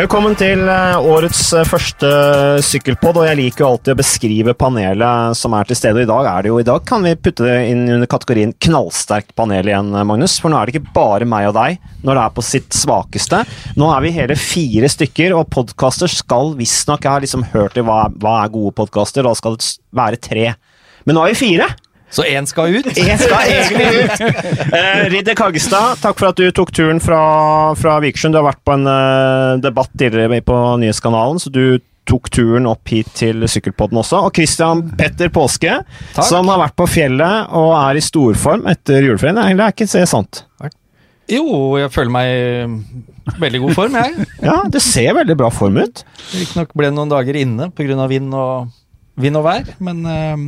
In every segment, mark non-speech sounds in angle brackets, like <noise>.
Velkommen til eh, årets eh, første sykkelpod, og jeg liker jo alltid å beskrive panelet som er til stede. I dag er det jo, i dag kan vi putte det inn under kategorien knallsterkt panel igjen, eh, Magnus. For nå er det ikke bare meg og deg når det er på sitt svakeste. Nå er vi hele fire stykker, og podkaster skal visstnok Jeg har liksom hørt i hva, hva er gode podkaster, da skal det være tre. Men nå er vi fire! Så én skal ut? <laughs> Én skal egentlig ut! <laughs> Eh, Ridder Kaggestad, takk for at du tok turen fra, fra Vikersund. Du har vært på en eh, debatt tidligere på Nyhetskanalen, så du tok turen opp hit til Sykkelpodden også. Og Christian Petter Påske, Takk. som har vært på fjellet og er i storform etter juleferien. Det er ikke det sant? Jo, jeg føler meg i veldig god form, jeg. <laughs> Ja, det ser veldig bra form ut. Riktignok ble det noen dager inne pga. vind og, vind og vær, men eh,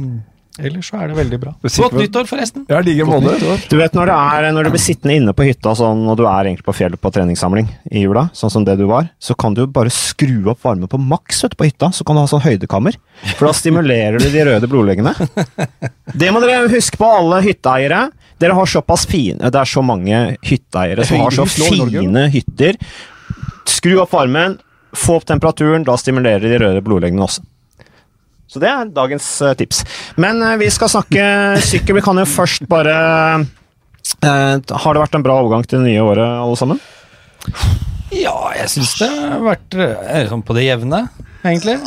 ellers så er det veldig bra. Du Godt nyttår, forresten. Ja, like måte. Du vet når, det er, når du blir sittende inne på hytta sånn, og du er egentlig på fjellet på treningssamling i jula, sånn som det du var, så kan du bare skru opp varmen på maks ute på hytta. Så kan du ha sånn høydekammer. For da stimulerer du de røde blodleggene. Det må dere huske på, alle hytteeiere. Dere har såpass fine Det er så mange hytteeiere som har så fine hytter. Skru opp varmen, få opp temperaturen, da stimulerer de røde blodleggene også. Så det er dagens eh, tips. Men eh, vi skal snakke sykkel. Vi kan jo først bare eh, Har det vært en bra overgang til det nye året, alle sammen? Ja, jeg syns det har vært sånn på det jevne, egentlig.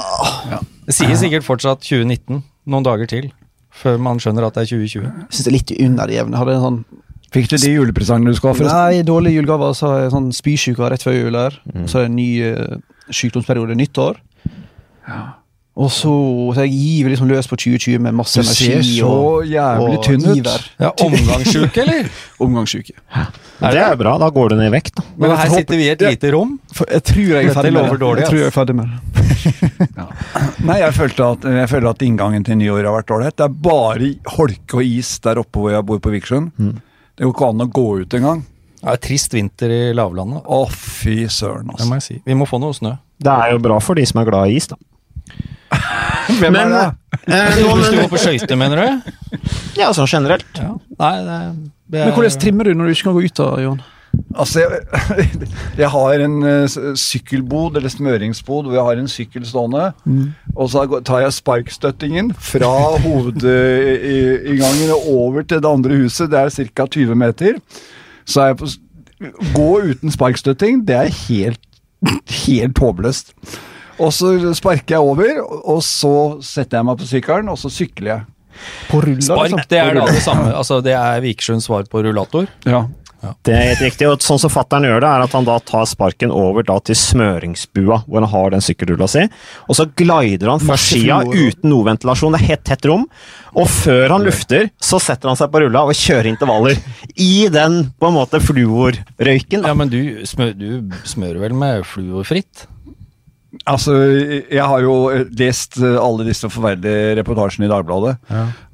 Ja. Det sier sikkert fortsatt 2019, noen dager til, før man skjønner at det er 2020. Jeg syns det er litt under det jevne. En sånn Fikk du de julepresangene du skulle ha? Nei, dårlige julegaver. Så har jeg sånn spysyke rett før jul her. Så er det en ny uh, sykdomsperiode nyttår. Og så, så jeg giver liksom løs på 2020 med masse Du ser energi så og, jævlig og tynn ut. iver. Ja, Omgangssjuke, eller? <laughs> Omgangssjuke. Det er bra, da går du ned i vekt. da. Men her sitter vi i et lite rom. For Jeg tror jeg er ferdig med det. dårlig, Jeg tror jeg er ferdig med det. <laughs> Nei, jeg, følte at, jeg følte at inngangen til nyåret har vært ålreit. Det er bare holke og is der oppe hvor jeg bor på Vikersund. Det går ikke an å gå ut engang. er trist vinter i lavlandet, Å, fy søren, det altså. må jeg si. Vi må få noe snø. Det er jo bra for de som er glad i is, da. <laughs> Hvem Men, er det? eh, Hvis du går på skøyter, mener du? ja, sånn generelt. Ja. Nei, det, det er Men hvordan trimmer du når du ikke kan gå ut, da, Johan? Altså, jeg, <laughs> jeg har en eh, sykkelbod, eller smøringsbod, hvor jeg har en sykkel stående. Og så tar jeg sparkstøttingen fra hovedinngangen og over til det andre huset. Det er ca. 20 meter. Så er jeg på Gå uten sparkstøtting, det er helt, helt håpløst. Og så sparker jeg over, og så setter jeg meg på sykkelen, og så sykler jeg. På ruller? Spark, liksom? det er da det samme. Altså, det er Vikersunds svar på rullator. Ja. Det er helt riktig, og sånn som fattern gjør det, er at han da tar sparken over da til smøringsbua, hvor han har den sykkelrulla si, og så glider han fra skia uten noe ventilasjon, det er helt tett rom, og før han lufter, så setter han seg på rulla og kjører intervaller i den, på en måte, fluorrøyken. Ja, men du, smør, du smører vel med fluorfritt? Altså, jeg har jo lest eh, alle disse forferdelige reportasjene i Dagbladet.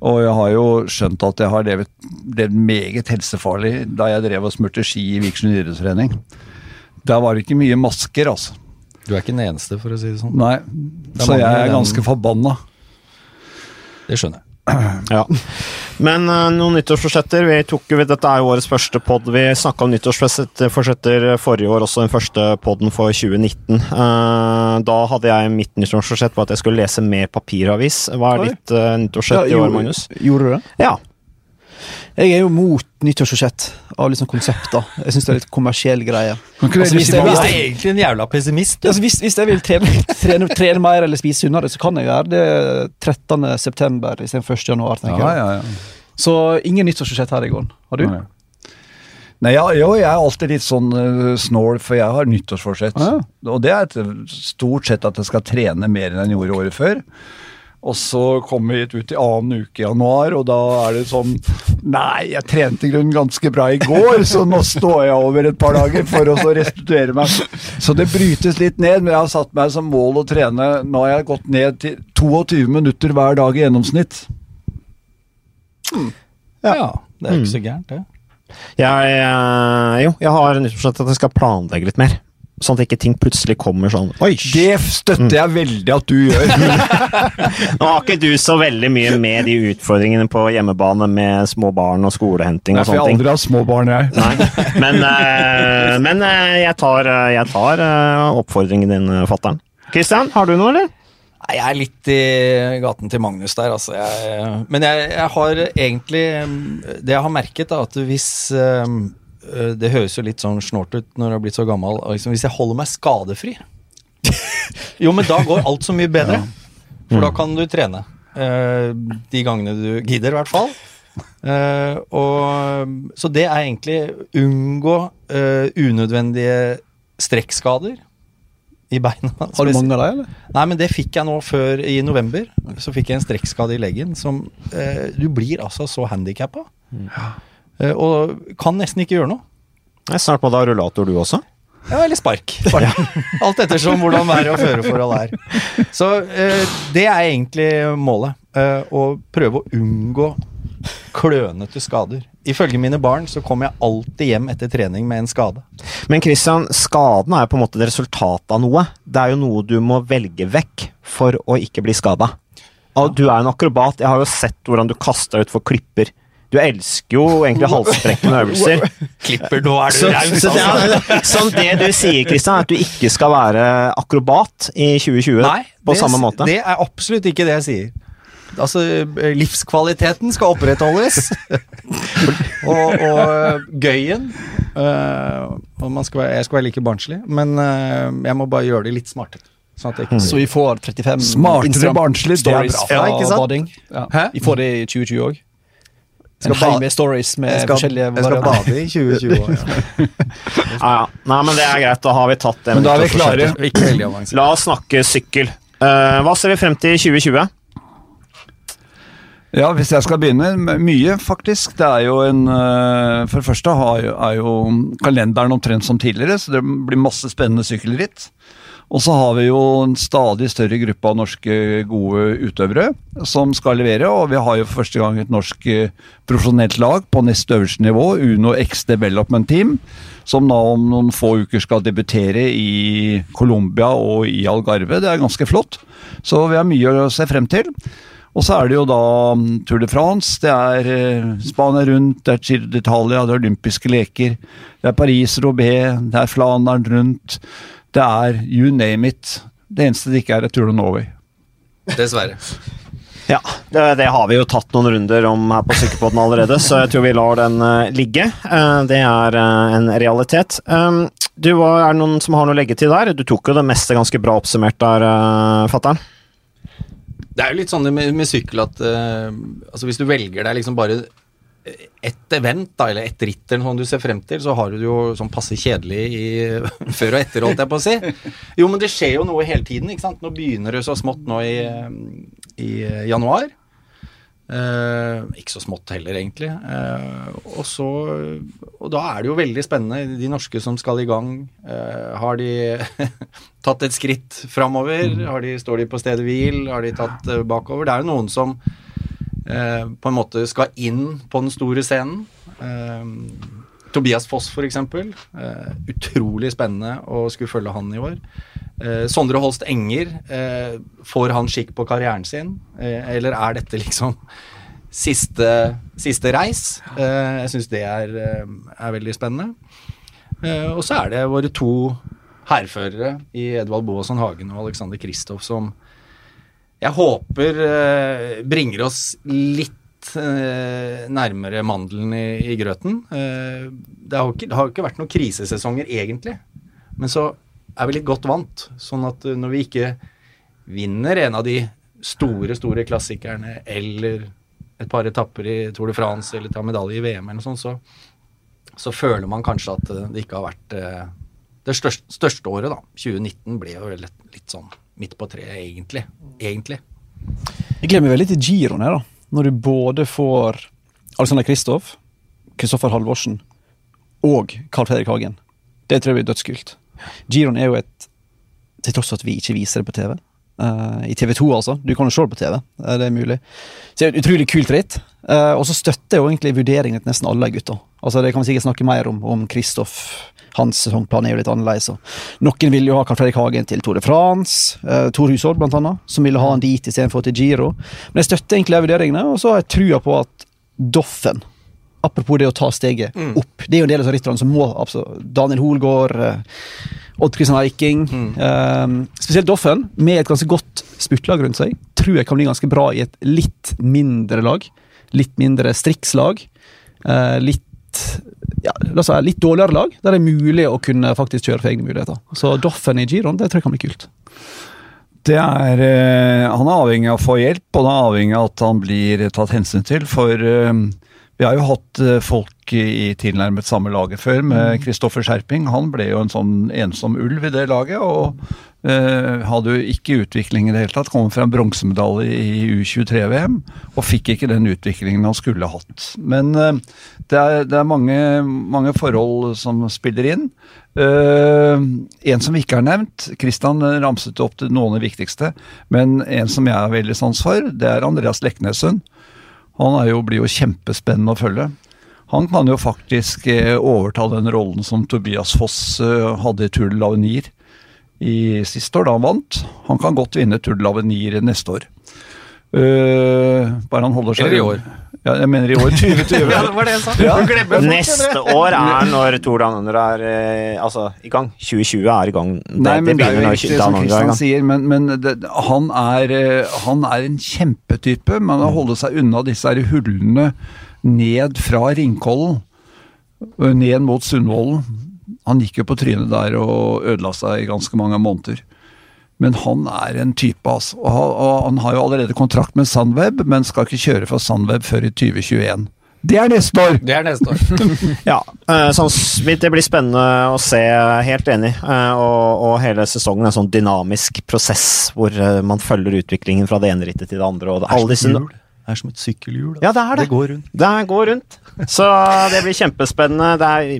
Og jeg har jo skjønt at jeg har levet, levd meget helsefarlig da jeg drev og smurte ski i Vikersund idrettsforening. Der var det ikke mye masker, altså. Du er ikke den eneste, for å si det sånn. Nei. Så jeg er ganske forbanna. Det skjønner jeg. <clears throat> Ja. Men eh, noen nyttårsforsetter. Vi tok Dette er jo årets første pod. Vi snakka om nyttårsforsetter forrige år, også den første poden for 2019. Eh, da hadde jeg mitt nyttårsforsett på at jeg skulle lese mer papiravis. Hva er ditt uh, nyttårsforsett i år, Magnus? Gjorde du det? Ja. Jeg er jo mot nyttårsforsett av liksom konsepter. Jeg syns det er litt kommersiell greie. Altså, hvis jeg, hvis jeg, Du er egentlig en jævla pessimist. Altså, hvis, hvis jeg vil trene, trene, trene mer eller spise sunnere, så kan jeg gjøre det 13. september istedenfor 1. januar. tenker Ja, ja, ja. Så ingen nyttårsforsett her i går. Har du? Nei, ja, jo, jeg er alltid litt sånn uh, snål, for jeg har nyttårsforsett. Ja. Og det er et, stort sett at jeg skal trene mer enn jeg gjorde året før. Og så kom vi ut i annen uke i januar, og da er det sånn Nei, jeg trente i grunnen ganske bra i går, så nå står jeg over et par dager for å restituere meg. Så det brytes litt ned, men jeg har satt meg som mål å trene Nå har jeg gått ned til 22 minutter hver dag i gjennomsnitt. Ja, det er ikke så gærent, det. Jeg, eh, jo, jeg har nyttårsforsett at jeg skal planlegge litt mer. Sånn at ikke ting plutselig kommer sånn Oi! Det støtter jeg veldig at du gjør. <laughs> Nå har ikke du så veldig mye med de utfordringene på hjemmebane med små barn og skolehenting og jeg sånne ting. aldri har små barn, jeg. Nei, men, <laughs> eh, men eh, jeg tar, eh, jeg tar eh, oppfordringen din, fatter'n. Kristian, har du noe, eller? Nei, jeg er litt i gaten til Magnus der, altså. Jeg, men jeg, jeg har egentlig Det jeg har merket, er at hvis Det høres jo litt sånn snålt ut når du har blitt så gammel. og Liksom, hvis jeg holder meg skadefri <laughs> Jo, men da går alt så mye bedre. For da kan du trene. Uh, de gangene du gidder, i hvert fall. Uh, og, så det er egentlig unngå unødvendige strekkskader i beina. Har du mange av deg, eller? Nei, men det fikk jeg nå før i november. Så fikk jeg en strekkskade i leggen som eh, Du blir altså så handikappa. Eh, og kan nesten ikke gjøre noe. Jeg snart på da rullator, du også. Ja, eller spark. <laughs> Alt ettersom hvordan været og føreforhold er. Så eh, det er egentlig målet. Eh, å prøve å unngå klønete skader. Ifølge mine barn så kommer jeg alltid hjem etter trening med en skade. Men Kristian, skaden er jo på en måte et resultat av noe. Det er jo noe du må velge vekk for å ikke bli skada. Du er en akrobat. Jeg har jo sett hvordan du kasta utfor klipper. Du elsker jo egentlig halsbrekkende øvelser. <laughs> Klipper, nå er Så, så det, er, så det du sier, Kristian, er at du ikke skal være akrobat i 2020 Nei, på det, samme måte? det er absolutt ikke det jeg sier. Altså, livskvaliteten skal opprettholdes. <laughs> og, og gøyen Uh, og man skal være, Jeg skal være like barnslig, men uh, jeg må bare gjøre det litt smartere. Sånn at jeg ikke Så vi får 35 Smartere barnslig, stories fra Ja, bading. Ja. Vi får det i 2020 òg. Skal En haug med stories med jeg skal, forskjellige jeg skal bade i 2020 år. <laughs> Ja. Ja, ja. Nei, men det er greit. Da har vi tatt det. Men da er vi klare. Ikke. La oss snakke sykkel. Uh, hva ser vi frem til i 2020? Ja, hvis jeg skal begynne, mye faktisk. Det er jo en øh, For det første har jo, er jo kalenderen omtrent som tidligere, så det blir masse spennende sykkelritt. Og så har vi jo en stadig større gruppe av norske gode utøvere som skal levere, og vi har jo for første gang et norsk eh, profesjonelt lag på nest øverste nivå, Uno X Development Team, som nå om noen få uker skal debutere i Colombia og i Algarve. Det er ganske flott, så vi har mye å se frem til. Og så er det jo da mm, Tour de France, det er eh, Spania rundt, det er Giro d'Italia, det er olympiske leker, det er Paris-Roubais, det er Flandern rundt, det er you name it. Det eneste det ikke er, er Tour de Norway. Dessverre. Ja, det, det har vi jo tatt noen runder om her på Sykkelpodden allerede, så jeg tror vi lar den eh, ligge. Eh, det er eh, en realitet. Um, du, Er det noen som har noe å legge til der? Du tok jo det meste ganske bra oppsummert der, uh, fatter'n. Det er jo litt sånn med, med sykkel at uh, altså hvis du velger deg liksom bare ett event, da, eller et ritt eller du ser frem til, så har du det jo sånn passe kjedelig i <laughs> før og etter, holdt jeg på å si. Jo, men det skjer jo noe hele tiden, ikke sant. Nå begynner det så smått nå i, i januar. Eh, ikke så smått heller, egentlig. Eh, og så Og da er det jo veldig spennende. De norske som skal i gang, eh, har de <laughs> tatt et skritt framover? Har de, står de på stedet hvil? Har de tatt eh, bakover? Det er jo noen som eh, på en måte skal inn på den store scenen. Eh, Tobias Foss, eksempel. Eh, utrolig spennende å skulle følge han i år. Eh, Sondre Holst Enger, eh, får han skikk på karrieren sin? Eh, eller er dette liksom siste, siste reis? Eh, jeg syns det er, eh, er veldig spennende. Og så er det våre to hærførere i Edvald Boasson Hagen og Alexander Kristoff som jeg håper eh, bringer oss litt eh, nærmere mandelen i, i grøten. Eh, det, har ikke, det har jo ikke vært noen krisesesonger egentlig, men så er vi litt godt vant. Sånn at eh, når vi ikke vinner en av de store, store klassikerne eller et par etapper i Tour de France eller tar medalje i VM eller noe sånt, så, så føler man kanskje at eh, det ikke har vært eh, det største, største året, da. 2019 ble jo litt, litt sånn midt på treet, egentlig. Egentlig. Jeg gleder meg veldig til giroen her, da. Når du både får Alexander Kristoff, Kristoffer Halvorsen og Carl Fredrik Hagen. Det tror jeg blir dødskult. Giroen er jo et Til tross for at vi ikke viser det på TV. Uh, I TV2, altså. Du kan jo se det på TV. Uh, det er mulig. Så det er et utrolig kult ritt. Uh, og så støtter jo egentlig vurderingen til nesten alle gutta. Altså Det kan vi sikkert snakke mer om, om Kristoff hans sesongplan er jo litt annerledes. Noen vil jo ha Carl Fredrik Hagen til Tour de France, eh, Tor Hushovd blant annet, som ville ha han dit istedenfor til Giro. Men jeg støtter egentlig de vurderingene, og så har jeg trua på at Doffen Apropos det å ta steget Mm. opp. Det er jo en del av disse rytterne som må altså, Daniel Hoelgaard, eh, Odd Christian Eiking Mm. eh, Spesielt Doffen, med et ganske godt spurtlag rundt seg, tror jeg kan bli ganske bra i et litt mindre lag. Litt mindre strikslag. Eh, litt ja, litt dårligere lag, der det er mulig å kunne faktisk kjøre for egne muligheter. Så Doffen i Giron, det tror jeg kan bli kult. Det er, eh, han er avhengig av å få hjelp, og han er avhengig av at han blir tatt hensyn til. For eh, vi har jo hatt eh, folk i tilnærmet samme laget før, med Kristoffer Skjerping. Han ble jo en sånn ensom ulv i det laget, og eh, hadde jo ikke utvikling i det hele tatt. Kom fra en bronsemedalje i U23-VM, og fikk ikke den utviklingen han skulle hatt. Men eh, det er, det er mange, mange forhold som spiller inn. Eh, en som ikke har nevnt, Kristian ramset opp til noen av de viktigste, men en som jeg har veldig sans for, det er Andreas Leknessund. Han jo, blir jo kjempespennende å følge. Han kan jo faktisk overta den rollen som Tobias Foss hadde i Tour de l'Avenir i siste år, da han vant. Han kan godt vinne Tour de l'Avenir neste år. Uh, bare han holder seg Eller i år. Ja, jeg mener i år <laughs> 2020. Ja, det var det jeg sa. Ja. Glemmer Neste år er når Tour Down Under er eh, altså, i gang. 2020 er i gang. Det, Nei, men det, er jo ikke det riktig som Kristian sier, men, men det, han, er, eh, han er en kjempetype. Men har holdt seg unna disse her hullene ned fra Ringkollen, ned mot Sundvolden. Han gikk jo på trynet der og ødela seg i ganske mange måneder. Men han er en type, altså. Og, han- og han har jo allerede kontrakt med Sandweb, men skal ikke kjøre for Sandweb før i 2021. Det er neste år! Det er neste år. <laughs> Ja, eh, sånn, det blir spennende å se, helt enig. Eh, Og, og hele sesongen er en sånn dynamisk prosess hvor eh, man følger utviklingen fra det ene rittet til det andre. Og det, alle disse, er som et sykkelhjul. Ja, det er det. Det går rundt. Det går rundt. Så det blir kjempespennende. Det er,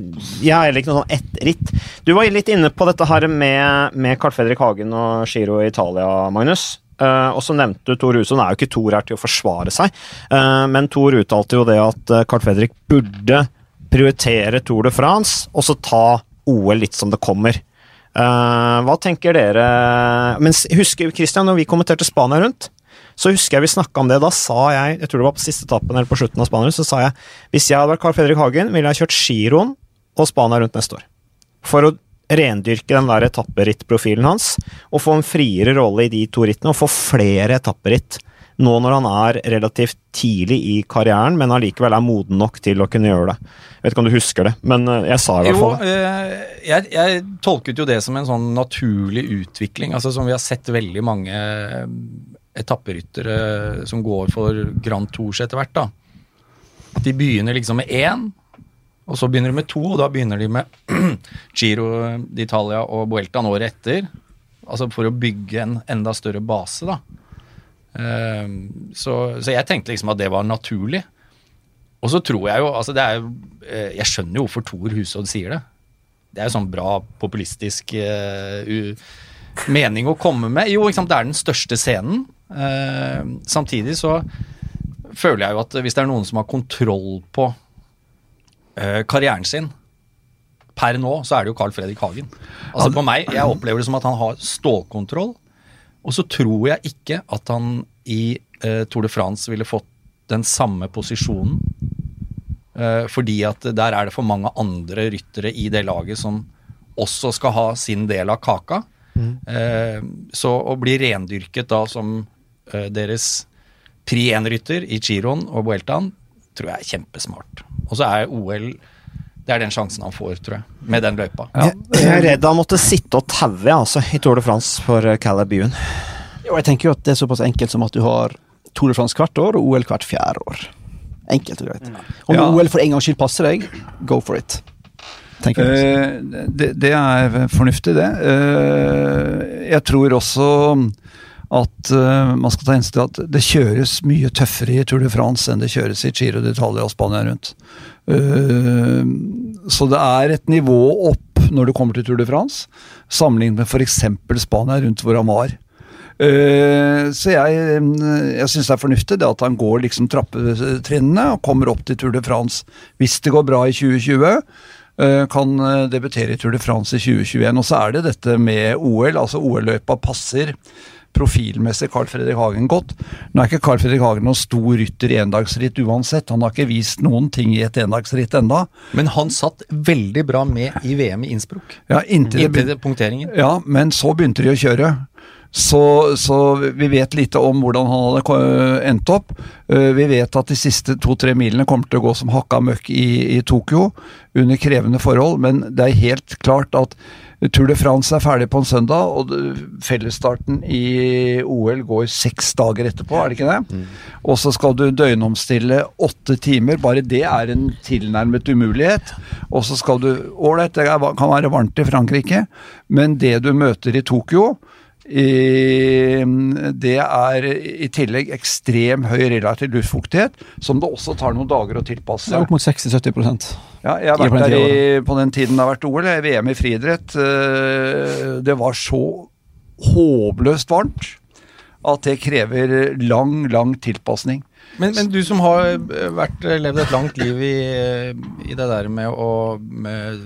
jeg har heller ikke noe sånn ett ritt. Du var litt inne på dette her med, med Carl Fredrik Hagen og Giro i Italia, Magnus. Uh, og så nevnte du Tor Husson. Er jo ikke Tor her til å forsvare seg, uh, men Tor uttalte jo det at Carl Fredrik burde prioritere Tour de France, og så ta OL litt som det kommer. Uh, hva tenker dere Men husker Christian, når vi kommenterte Spania rundt, så husker jeg vi snakka om det. Da sa jeg, jeg tror det var på siste etappen eller på slutten av Spania, så sa jeg hvis jeg hadde vært Carl Fredrik Hagen, ville jeg kjørt giroen og Spania rundt neste år. For å rendyrke den der etapperittprofilen hans, og få en friere rolle i de to rittene, og få flere etapperitt. Nå når han er relativt tidlig i karrieren, men allikevel er moden nok til å kunne gjøre det. Jeg vet ikke om du husker det, men eh, jeg sa i hvert fall det. Jo, jeg, jeg tolket jo det som en sånn naturlig utvikling, altså som vi har sett veldig mange eh, etapperyttere som går for Grand Tours etter hvert. da. At de begynner liksom med én, og så begynner de med to, og da begynner de med <clears throat> Giro d'Italia og Bueltaen året etter. Altså for å bygge en enda større base, da. Eh, så, så jeg tenkte liksom at det var naturlig. Og så tror jeg jo altså det er jo, eh, Jeg skjønner jo hvorfor Thor Husodd sier det. Det er jo sånn bra populistisk uh, mening å komme med. Jo, ikke sant, det er den største scenen. Eh, samtidig så føler jeg jo at hvis det er noen som har kontroll på eh, karrieren sin per nå, så er det jo Carl Fredrik Hagen. Altså på meg, Jeg opplever det som at han har stålkontroll. Og så tror jeg ikke at han i eh, Tour de France ville fått den samme posisjonen. Eh, fordi at der er det for mange andre ryttere i det laget som også skal ha sin del av kaka. Eh, så å bli rendyrket da som deres pri 1-rytter i Giron og Bueltaen, tror jeg er kjempesmart. Og så er OL Det er den sjansen han får, tror jeg, med den løypa. Jeg, jeg er redd han måtte sitte og taue altså, i Tour de France for uh, Caleb Og jeg tenker jo at det er såpass enkelt som at du har Tour de France hvert år og OL hvert fjerde år. Enkelt og greit. Om Ja. OL for en gangs skyld passer deg, go for it. Eh, det, det er fornuftig, det. Uh, jeg tror også at uh, man skal ta hensyn til at det kjøres mye tøffere i Tour de France enn det kjøres i Giro d'Italia og Spania rundt. Uh, så det er et nivå opp når du kommer til Tour de France, sammenlignet med f.eks. Spania rundt hvor han var. Uh, så jeg, jeg syns det er fornuftig det at han går liksom trappetrinnene og kommer opp til Tour de France hvis det går bra i 2020. eh, kan eh, debutere i Tour de France i 2021. Og så er det dette med OL. altså OL-løypa passer profilmessig Carl Fredrik Hagen godt. Nå er ikke Carl Fredrik Hagen noen stor rytter i endagsritt uansett. Han har ikke vist noen ting i et endagsritt enda. Men han satt veldig bra med i VM i Innsbruck. Ja, inntil Inntil det punkteringen. Ja, men så begynte de å kjøre. Så, så vi vet lite om hvordan han hadde endt opp. Eh, Vi vet at de siste to-tre milene kommer til å gå som hakka møkk i, i Tokyo under krevende forhold, men det er helt klart at Tour de France er ferdig på en søndag, og fellesstarten i OL går seks dager etterpå, er det ikke det? Og så skal du døgnomstille åtte timer, bare det er en tilnærmet umulighet. Og så skal du Ålreit, det kan være varmt i Frankrike, men det du møter i Tokyo i, det er i tillegg ekstrem høy relativ luftfuktighet, som det også tar noen dager å tilpasse. Det er opp mot 60-70 Ja, jeg har vært der i, på den tiden det har vært OL, jeg er VM i friidrett. eh, Det var så håpløst varmt at det krever lang, lang tilpasning. Men, men du som har eh, vært, levd et langt liv i, i det der med å med,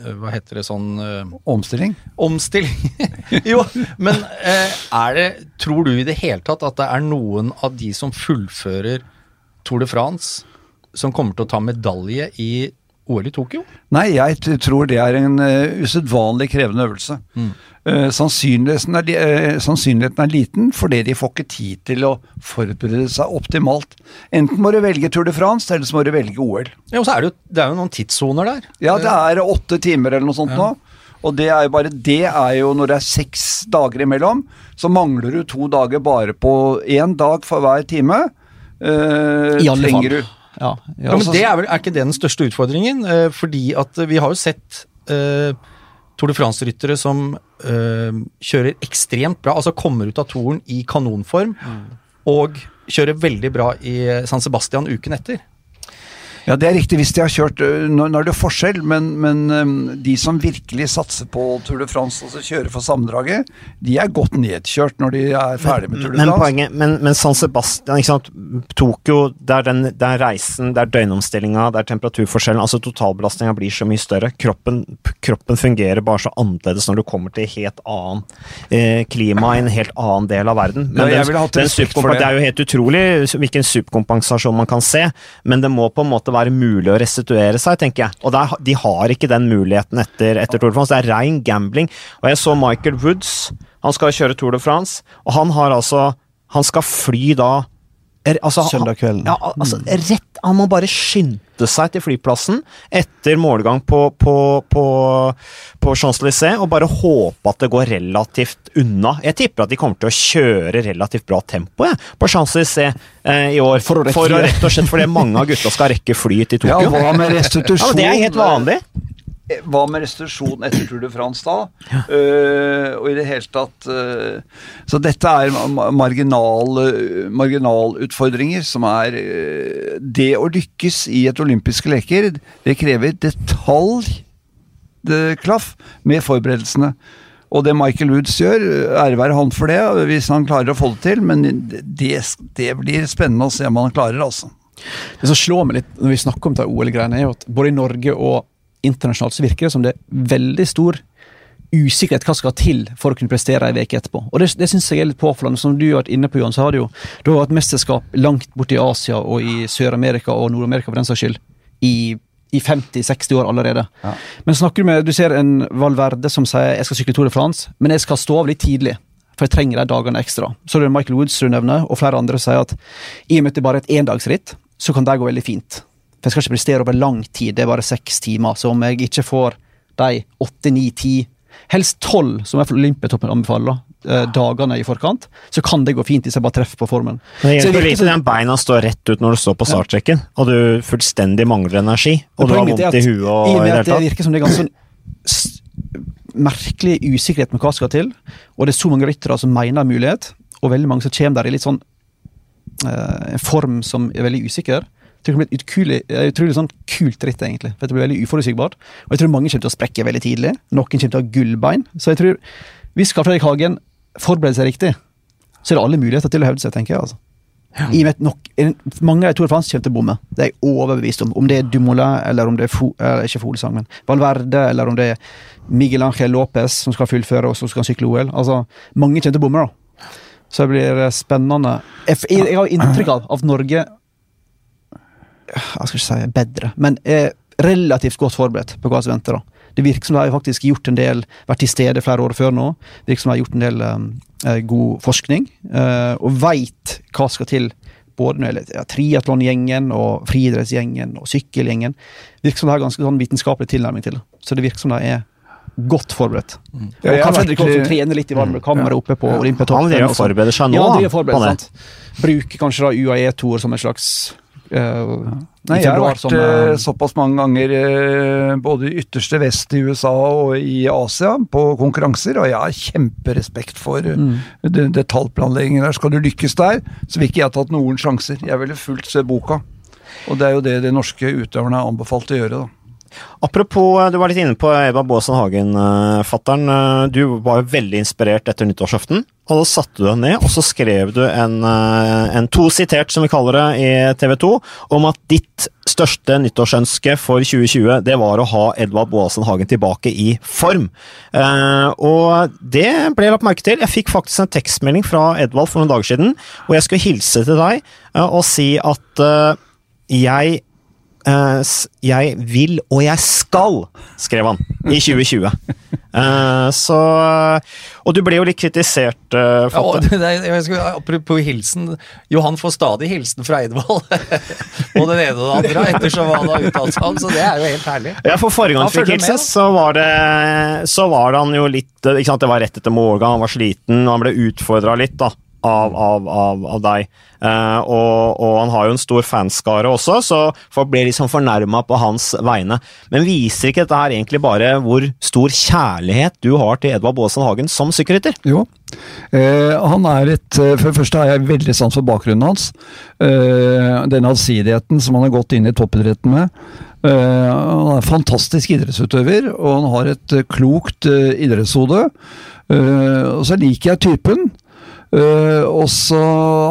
eh, Hva heter det sånn eh, Omstilling. Omstilling. <laughs> jo, men eh, er det Tror du i det hele tatt at det er noen av de som fullfører Tour de France, som kommer til å ta medalje i OL i Tokyo? Nei, jeg tror det er en uh, usedvanlig krevende øvelse. Eh, sannsynligheten, er, eh, sannsynligheten er liten fordi de får ikke tid til å forberede seg optimalt. Enten må du velge Tour de France, eller så må du velge OL. Ja, og så er det jo, det er jo noen tidssoner der. Ja, det er åtte timer eller noe sånt nå. Og det er jo bare det er jo når det er seks dager imellom, så mangler du to dager bare på én dag for hver time. Uh, I alle fall. Ja, Ja, men det er, vel, er ikke det den største utfordringen? Eh, fordi at vi har jo sett eh, Tour de France-ryttere som eh, kjører ekstremt bra, altså kommer ut av toren i kanonform, og kjører veldig bra i San Sebastian uken etter. Ja, det er riktig hvis de har kjørt Nå, er det forskjell, men, men de som virkelig satser på Tour de France, altså kjører for sammendraget, de er godt nedkjørt når de er ferdig med Tour de Men France. poenget, men, men San Sebastian, ikke sant? Tokyo, det er, den, det er reisen, det er døgnomstillinga, det er temperaturforskjellen. altså Totalbelastninga blir så mye større. Kroppen, kroppen fungerer bare så annerledes når du kommer til helt annen eh, klima i en helt annen del av verden. Ja, den- den det. det er jo helt utrolig hvilken subkompensasjon man kan se, men det må på en måte være mulig å restituere seg, tenker jeg. Og der, de har ikke den muligheten etter, etter Tour de France. Det er rein gambling. Og jeg så Michael Woods, han skal kjøre Tour de France, og han har altså Han skal fly da er- altså, Søndag kvelden. Ja, altså, rett, han må bare skynde seg til flyplassen etter målgang på, på, på, på Champs-Élysées og bare håpe at det går relativt unna. Jeg tipper at de kommer til å kjøre relativt bra tempo jeg, på Champs-Élysées eh, i år. For å for å rett og slett fordi mange av gutta skal rekke fly til Tokyo. Ja, hva med restitusjon? Ja, det er helt vanlig. Eh, Hva med restitusjon etter Tour de France da? Eh, og i det hele tatt uh, Så dette er marginalutfordringer marginal, som er uh, Det å lykkes i et olympiske leker, det krever detalj det klaff med forberedelsene. Og det Michael Woods gjør, ære være han for det, hvis han klarer å få det til, men det, det blir spennende å se om han klarer, altså. Det som slår meg litt når vi snakker om OL-greiene, er jo at både i Norge og internasjonalt så virker det som det er veldig stor usikkerhet hva skal til for å kunne prestere ei uke etterpå. Og Det, det syns jeg er litt påfallende. Som du har vært inne på, Johan, så har det jo du har hatt mesterskap langt borte i Asia og i Sør-Amerika og Nord-Amerika for den saks skyld i, i 50-60 år allerede. Ja. Men snakker du med Du ser en Valverde som sier jeg skal sykle Tour de France, men jeg skal stå av litt tidlig. For jeg trenger de dagene ekstra. Så det er Michael Woods du nevner, og flere andre sier at i og med at det bare er et endagsritt, så kan det gå veldig fint. For jeg skal ikke prestere over lang tid, det er bare seks timer. Så om jeg ikke får de åtte, ni, ti, helst tolv, som jeg Olympiatoppen anbefaler, eh, dagene i forkant, så kan det gå fint hvis jeg bare treffer på formen. Men det hjelper lite den beina står rett ut når du står på startrekken, og du fullstendig mangler energi, og du har vondt i at huet og I det hele tatt. virker som det er ganske sånn merkelig usikkerhet med hva som skal til, og det er så mange ryttere som mener mulighet, og veldig mange som kommer der i litt sånn eh, en form som er veldig usikker. Jeg tror det blir et eh, utrolig sånn kult ritt, egentlig. For det blir veldig uforutsigbart. Og jeg tror mange kommer til å sprekke veldig tidlig. Noen kommer til å ha gullbein. Så jeg tror, hvis Karl Fredrik Hagen forbereder seg riktig, så er det alle muligheter til å hevde seg, tenker jeg. altså. I og med at nok, mange av de Tour de France kommer til å bomme. Det er jeg overbevist om. Om det er Dumoulin, eller om det er Fo, eh, ikke Folesang, men Valverde, eller om det er Miguel Ángel Lopez som skal fullføre og som skal sykle OL. Altså, mange kommer til å bomme, da. Så det blir eh, spennende. Jeg, jeg har inntrykk av at Norge Jeg skal ikke si bedre, men er relativt godt forberedt på hva som venter. da. Det virker som de har faktisk gjort en del, vært til stede flere år før nå. Det virker som de har gjort en del um, eh, god forskning, uh, og veit hva skal til. Både når det gjelder ja, triatlongjengen og friidrettsgjengen og sykkelgjengen. Det virker som de har ganske sånn vitenskapelig tilnærming til det. Så det virker som de er godt forberedt. Ja, Og kanskje Carl Fredrik litt- trener litt i varmekammeret oppe på Olympiatoppen. Han driver og og forbereder seg nå Ja, forberedt, sant? Bruker kanskje da UAE-toer som en slags eh, Nei, jeg har vært som, eh, såpass mange ganger uh, både i ytterste vest i USA og i Asia på konkurranser, og jeg har kjemperespekt for Mm. det, detaljplanleggingen der. Skal du lykkes der, så vil ikke jeg tatt noen sjanser. Jeg ville fulgt boka. Og det er jo det de norske utøverne er anbefalt å gjøre, da. Apropos, eh, du var litt inne på Eva Baasen Hagen, uh, fattern. Eh, Du var jo veldig inspirert etter nyttårsaften. Og da satte du deg ned, og så skrev du en, eh, en to sitert, som vi kaller det, i TV 2, om at ditt største nyttårsønske for 2020, det var å ha Edvard Boasen Hagen tilbake i form. Eh, og det ble lagt merke til. Jeg fikk faktisk en tekstmelding fra Edvald for noen dager siden, og jeg skulle hilse til deg eh, og si at eh, jeg Eh, jeg vil og jeg skal, skrev han i 2020. Eh, så Og du ble jo litt kritisert, uh, Ja, og <laughs> det, er- jeg skulle, apropos hilsen. Johan får stadig hilsen fra Eidvold. og <laughs> den ene og den andre, ettersom han har uttalt seg om. Så det er jo helt herlig. Ja, for forrige gang Han fikk følger hilse, så var det Så var han jo litt ikke sant, Det var rett etter morgen, han var sliten, og han ble utfordra litt da av, av, av, av deg. Eh, og, og han har jo en stor fanskare også, så folk blir liksom fornærma på hans vegne. Men viser ikke dette her egentlig bare hvor stor kjærlighet du har til Edvard Baasen Hagen som sykkelrytter? Jo. Eh, han er et eh, For det første har jeg veldig sans for bakgrunnen hans. Eh, den allsidigheten som han har gått inn i toppidretten med. Eh, han er en fantastisk idrettsutøver, og han har et eh, klokt idrettshode. Og så liker jeg typen. Eh, og så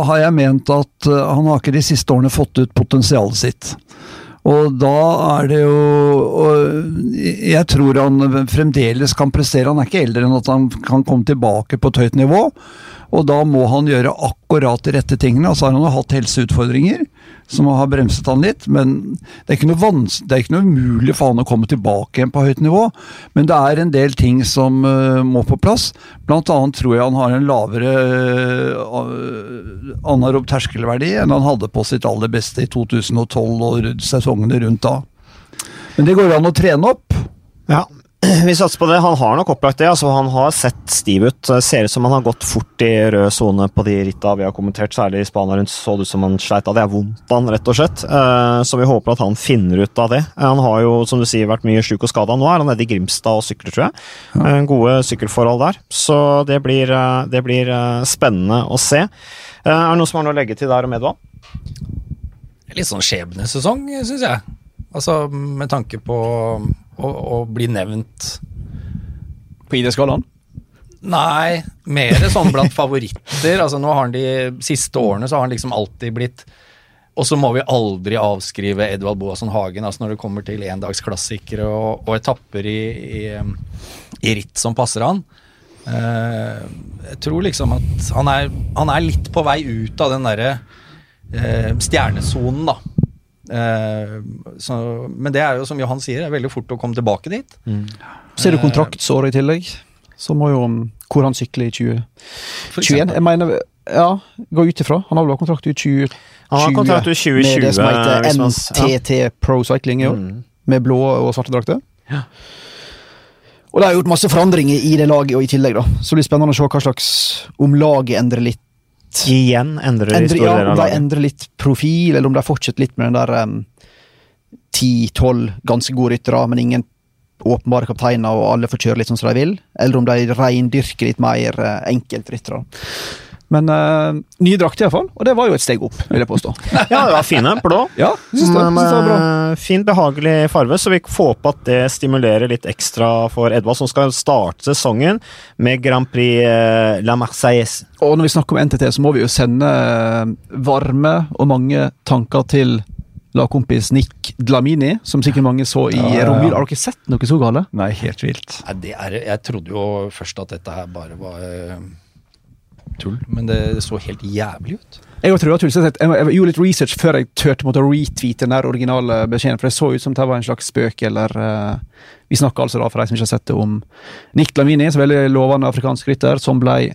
har jeg ment at eh, han har ikke de siste årene fått ut potensialet sitt. Og da er det jo og Jeg tror han fremdeles kan prestere. Han er ikke eldre enn at han kan komme tilbake på et høyt nivå. Og da må han gjøre akkurat de rette tingene. Altså har han jo hatt helseutfordringer som har bremset han litt, men det er ikke noe, det er ikke noe umulig for han å komme tilbake igjen på høyt nivå. Men det er en del ting som uh, må på plass. Blant annet tror jeg han har en lavere uh, anarob terskelverdi enn han hadde på sitt aller beste i 2012 og sesongene rundt da. Men det går an å trene opp. Ja, <clears throat> vi satser på det. Han har nok opplagt det. altså Han har sett stiv ut. Ser ut som han har gått fort i rød sone på de ritta vi har kommentert, særlig i Spania rundt. Så det ut som han sleit av det. er vondt han, rett og slett. Eh, Så vi håper at han finner ut av det. Eh, Han har jo, som du sier, vært mye sjuk og skada. Nå er han nede i Grimstad og sykler, tror jeg. Eh, Gode sykkelforhold der. Så det blir, det blir spennende å se. Er det noe som har noe å legge til der om Edvald? Litt sånn skjebnesesong, syns jeg. Altså med tanke på å, å bli nevnt på ID-skalaen. Nei, mer sånn blant favoritter. Altså nå har han de siste årene så har han liksom alltid blitt Og så må vi aldri avskrive Edvald Boasson Hagen altså når det kommer til endagsklassikere og, og etapper i, i, i ritt som passer han. Eh, jeg tror liksom at han er, han er litt på vei ut av den derre eh, stjernesonen, da. Eh, så, men det er jo som Johan sier, det er veldig fort å komme tilbake dit. Så er det kontraktsåret i tillegg. Så må jo hvor han sykler i 2021. Jeg mener, ja, gå ut ifra. Han har vel kontrakt ut 2020. Han har kontrakt ut 2020, Med det som heter ja. NTT Pro Cycling i år. Mm. Med blå og svarte drakter. Og det har gjort masse forandringer i det laget og i tillegg, da. Så det blir spennende å se hva slags Om laget endrer litt Igjen endrer de store ja, deler om av de endrer litt profil, eller om de fortsetter litt med den der um, 10-12 ganske gode ryttere, men ingen åpenbare kapteiner, og alle får kjøre litt sånn som de vil. Eller om de reindyrker litt mer uh, enkeltryttere. Men uh, ny drakt iallfall. Og det var jo et steg opp, vil jeg påstå. <laughs> Ja, det var fine. Blå. Ja, synes det, Men, synes det var bra. Med fin, behagelig farve, så vi får håpe at det stimulerer litt ekstra for Edvard, som skal starte sesongen med Grand Prix eh, La Marseillaise. Og når vi snakker om NTT, så må vi jo sende eh, varme og mange tanker til lagkompis Nick Dlamini, som sikkert mange så i Ja, ja, ja. romjula. Har dere sett noe så gale? Nei, helt vilt. Nei, det er, jeg trodde jo først at dette her bare var eh, tull, men det så helt jævlig ut. Jeg, tror jeg, jeg, jeg gjorde litt research før jeg turte å retweete den der originale beskjeden, for det så ut som det var en slags spøk, eller uh, Vi snakker altså da, for de som ikke har sett det, om Nick Lamini, som er veldig lovende afrikansk rytter, som ble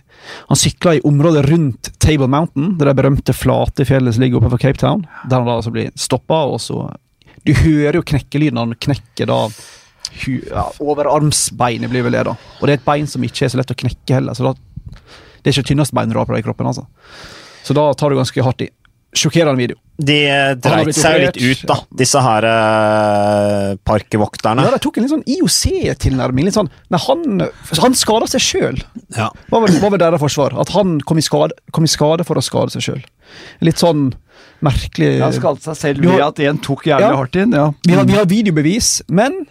Han sykla i området rundt Table Mountain, det der berømte flate fjellet som ligger oppe for Cape Town, der han da altså blir stoppa, og så Du hører jo knekkelyden han knekker da ja, Overarmsbeinet blir vel det, da. Og det er et bein som ikke er så lett å knekke heller, så da det er ikke tynneste beinet du har på deg i kroppen. altså. Så da tar du ganske hardt i. Sjokkerende video. De dreit seg jo litt ut, da, disse her eh, parkvokterne. Ja, De tok en litt sånn IOC-tilnærming. litt sånn, Nei, Han, han skada seg sjøl. Ja. Hva var, hva var deres forsvar? At han kom i skade, kom i skade for å skade seg sjøl. Litt sånn merkelig Han skadet seg selv ved at en tok jævlig Ja. hardt inn. ja. vi, har, vi har videobevis, men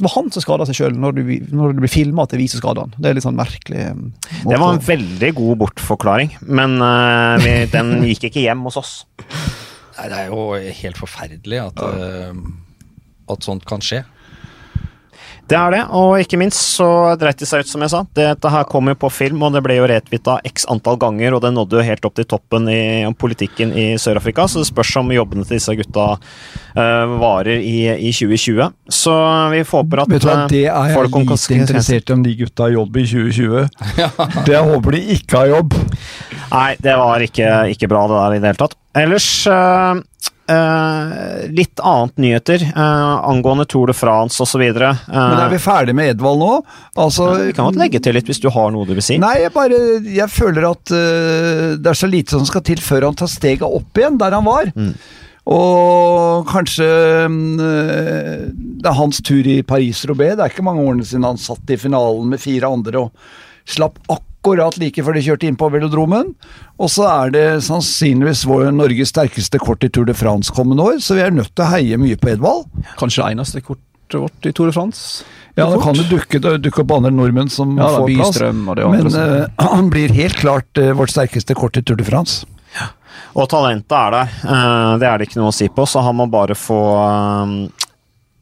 det var han som skada seg sjøl når, du- når det blir filma at det er vi som skader han. Det er litt sånn merkelig eh, måte Det var en veldig god bortforklaring, men uh, vi, <laughs> den gikk ikke hjem hos oss. Nei, det er jo helt forferdelig at, uh, at sånt kan skje. Det er det, og ikke minst så dreit de seg ut, som jeg sa. Dette her kom jo på film, og det ble jo retwitta x antall ganger, og det nådde jo helt opp til toppen i politikken i Sør-Afrika, så det spørs om jobbene til disse gutta uh, varer i, i 2020. Så vi får håpe at Vet du hva, eh, Det er jeg folk lite interessert i om de gutta har jobb i 2020. Det jeg håper de ikke har jobb. Nei, det var ikke, ikke bra det der i det hele tatt. Ellers eh, litt annet nyheter eh, angående Tour de France osv. Uh, Men er vi ferdig med Edvald nå? Altså, vi kan godt legge til litt hvis du har noe du vil si. Nei, jeg bare Jeg føler at det er så lite som skal til før han tar steget opp igjen der han var. Mm. Og kanskje øh, det er hans tur i Paris-Roubais. Det er ikke mange årene siden han satt i finalen med fire andre og slapp akkurat like før de kjørte inn på velodromen. Og så er det sannsynligvis vår Norges sterkeste kort i Tour de France kommende år, så vi er nødt til å heie mye på Edvald. Kanskje det eneste kortet vårt i Tour de France. Ja, det kan det dukke, dukke opp andre nordmenn som Ja, får plass. Bystrøm og det andre Men øh, <clears throat> han blir helt klart uh, vårt sterkeste kort i Tour de France. Og talentet er der. Uh, det er det ikke noe å si på, så han må bare få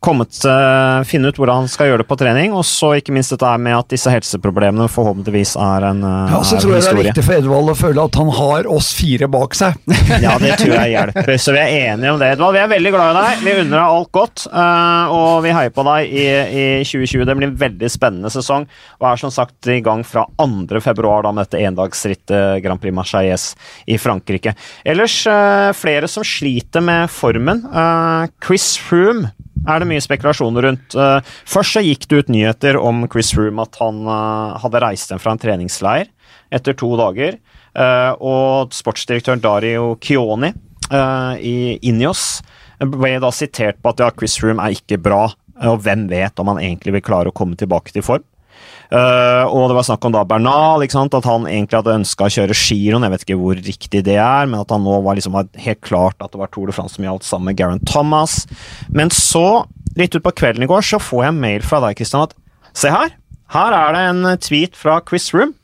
kommet, uh, finne ut hvordan han skal gjøre det på trening. Og så ikke minst dette med at disse helseproblemene forhåpentligvis er en, eh, Ja, så tror jeg det er viktig for Edvald å føle at han har oss fire bak seg. <laughs> Ja, det tror jeg hjelper. Så vi er enige om det, Edvald. Vi er veldig glad i deg. Vi unner deg alt godt, uh, og vi heier på deg i, i 2020. Det blir en veldig spennende sesong, og er som sagt i gang fra 2. februar da, med dette endagsrittet Grand Prix Marseilles i Frankrike. Ellers eh, flere som sliter med formen. Chris Froome er det mye spekulasjoner rundt. Eh, først så gikk det ut nyheter om Chris Froome at han eh, hadde reist hjem fra en treningsleir etter to dager. Eh, og sportsdirektøren Dario Chioni eh, i Ineos ble da sitert på at ja, Chris Froome er ikke bra, og hvem vet om han egentlig vil klare å komme tilbake til form. Eh, og det var snakk om da Bernal, at han egentlig hadde ønska å kjøre giroen. Jeg vet ikke hvor riktig det er, men at han nå var liksom helt klart at det var Tour de France som gjaldt sammen med Garen Thomas. Men så, litt utpå kvelden i går, så får jeg mail fra deg, Kristian, at se her, her er det en tweet fra Chris Room.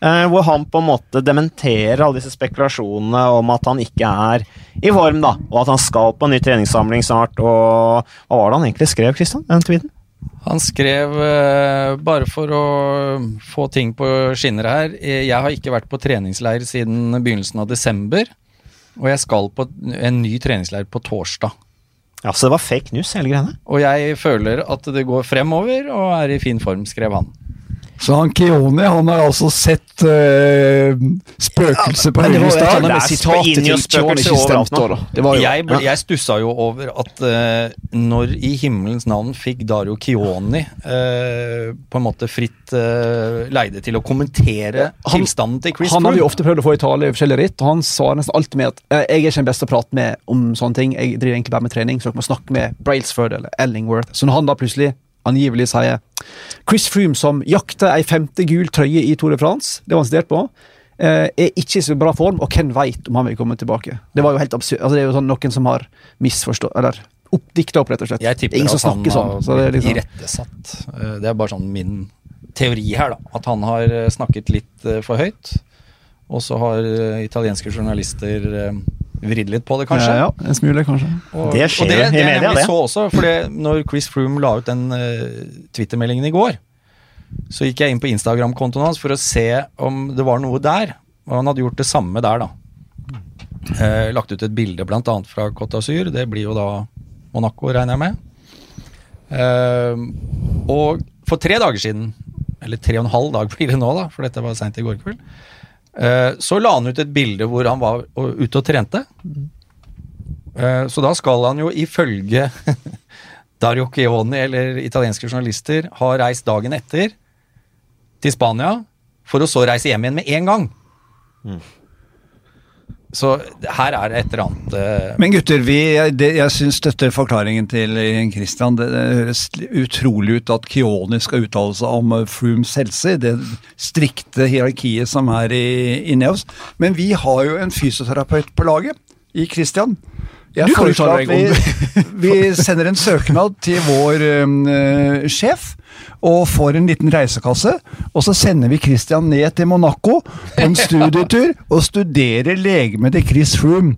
Uh, hvor han på en måte dementerer alle disse spekulasjonene om at han ikke er i form, da, og at han skal på en ny treningssamling snart. og Hva var det han egentlig skrev, Kristian? Den tweeten? Han skrev eh, bare for å få ting på skinner her eh, Jeg har ikke vært på treningsleir siden begynnelsen av desember. Og jeg skal på en ny treningsleir på torsdag. Ja, Så det var fake news, hele greiene? Og jeg føler at det går fremover og er i fin form, skrev han. Så han Keone han har altså sett uh, spøkelset på jo annet med Det er sitatet til ikke overalt stemte. nå. da. Det var jo, Jeg, ja. jeg stussa jo over at uh, når i himmelens navn fikk Dario Keone uh, på en måte fritt uh, leide til å kommentere Han- tilstanden til Chris Han har vi ofte prøvd å få i tale i forskjellige ritt, og han sa nesten alltid med at jeg er ikke den beste å prate med om sånne ting, jeg driver egentlig bare med trening, så dere må snakke med Brailsford eller Ellingworth. Så når han da plutselig angivelig sier Chris Froome som jakter ei femte gul trøye i Tour de France, det var han studert på, eh, er ikke i så bra form, og hvem veit om han vil komme tilbake? Det var jo helt absurd. Altså, det er jo sånn noen som har misforstått Eller oppdikta opp, rett og slett. Jeg tipper Ingen at han sånn. Så det er liksom, irettesatt. Eh, Det er bare sånn min teori her, da. At han har eh, snakket litt for høyt. Og så har italienske journalister vridd litt på det, kanskje. Ja, ja, en smule, kanskje. Og, Det skjer og det, i media, Vi det. så også, fordi når Chris Froome la ut den uh, Twitter-meldingen i går, så gikk jeg inn på Instagram-kontoen hans for å se om det var noe der. Og han hadde gjort det samme der, da. Uh, lagt ut et bilde bl.a. fra Côte d'Azur. Det blir jo da Monaco, regner jeg med. Uh, og for tre dager siden, eller tre og en halv dag blir det nå, da, for dette var seint i går kveld, så la han ut et bilde hvor han var ute og trente. Eh, Så da skal han jo ifølge <laughs> Dario Chioni eller italienske journalister ha reist dagen etter til Spania for å så reise hjem igjen med en gang. Så her er det et eller annet uh... Men gutter, vi, jeg, det, jeg syns støtter forklaringen til Christian. Det, høres utrolig ut at Kioni skal uttale seg om eh, Frooms helse, det strikte hierarkiet som er i, i oss. Men vi har jo en fysioterapeut på laget, i Christian. Jeg Du kan foreslår at vi, vi <laughs> sender en søknad til vår eh, sjef og får en liten reisekasse. Og så sender vi Christian ned til Monaco på en studietur <laughs> og studerer legemet til Chris Froome.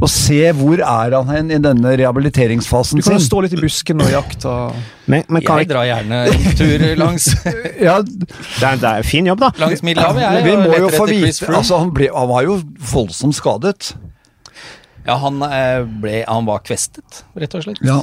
Og se hvor er han hen i denne rehabiliteringsfasen Du kan jo sin. stå litt i busken og jakte. Men, men kan Jeg drar gjerne en tur langs, <laughs> Ja, det, er, det er fin jobb, da. langs Middelhavet, jeg. vi må jo få vite altså, han, ble, han var jo voldsomt skadet. Ja, han, eh, ble, han var kvestet, rett og slett. Ja.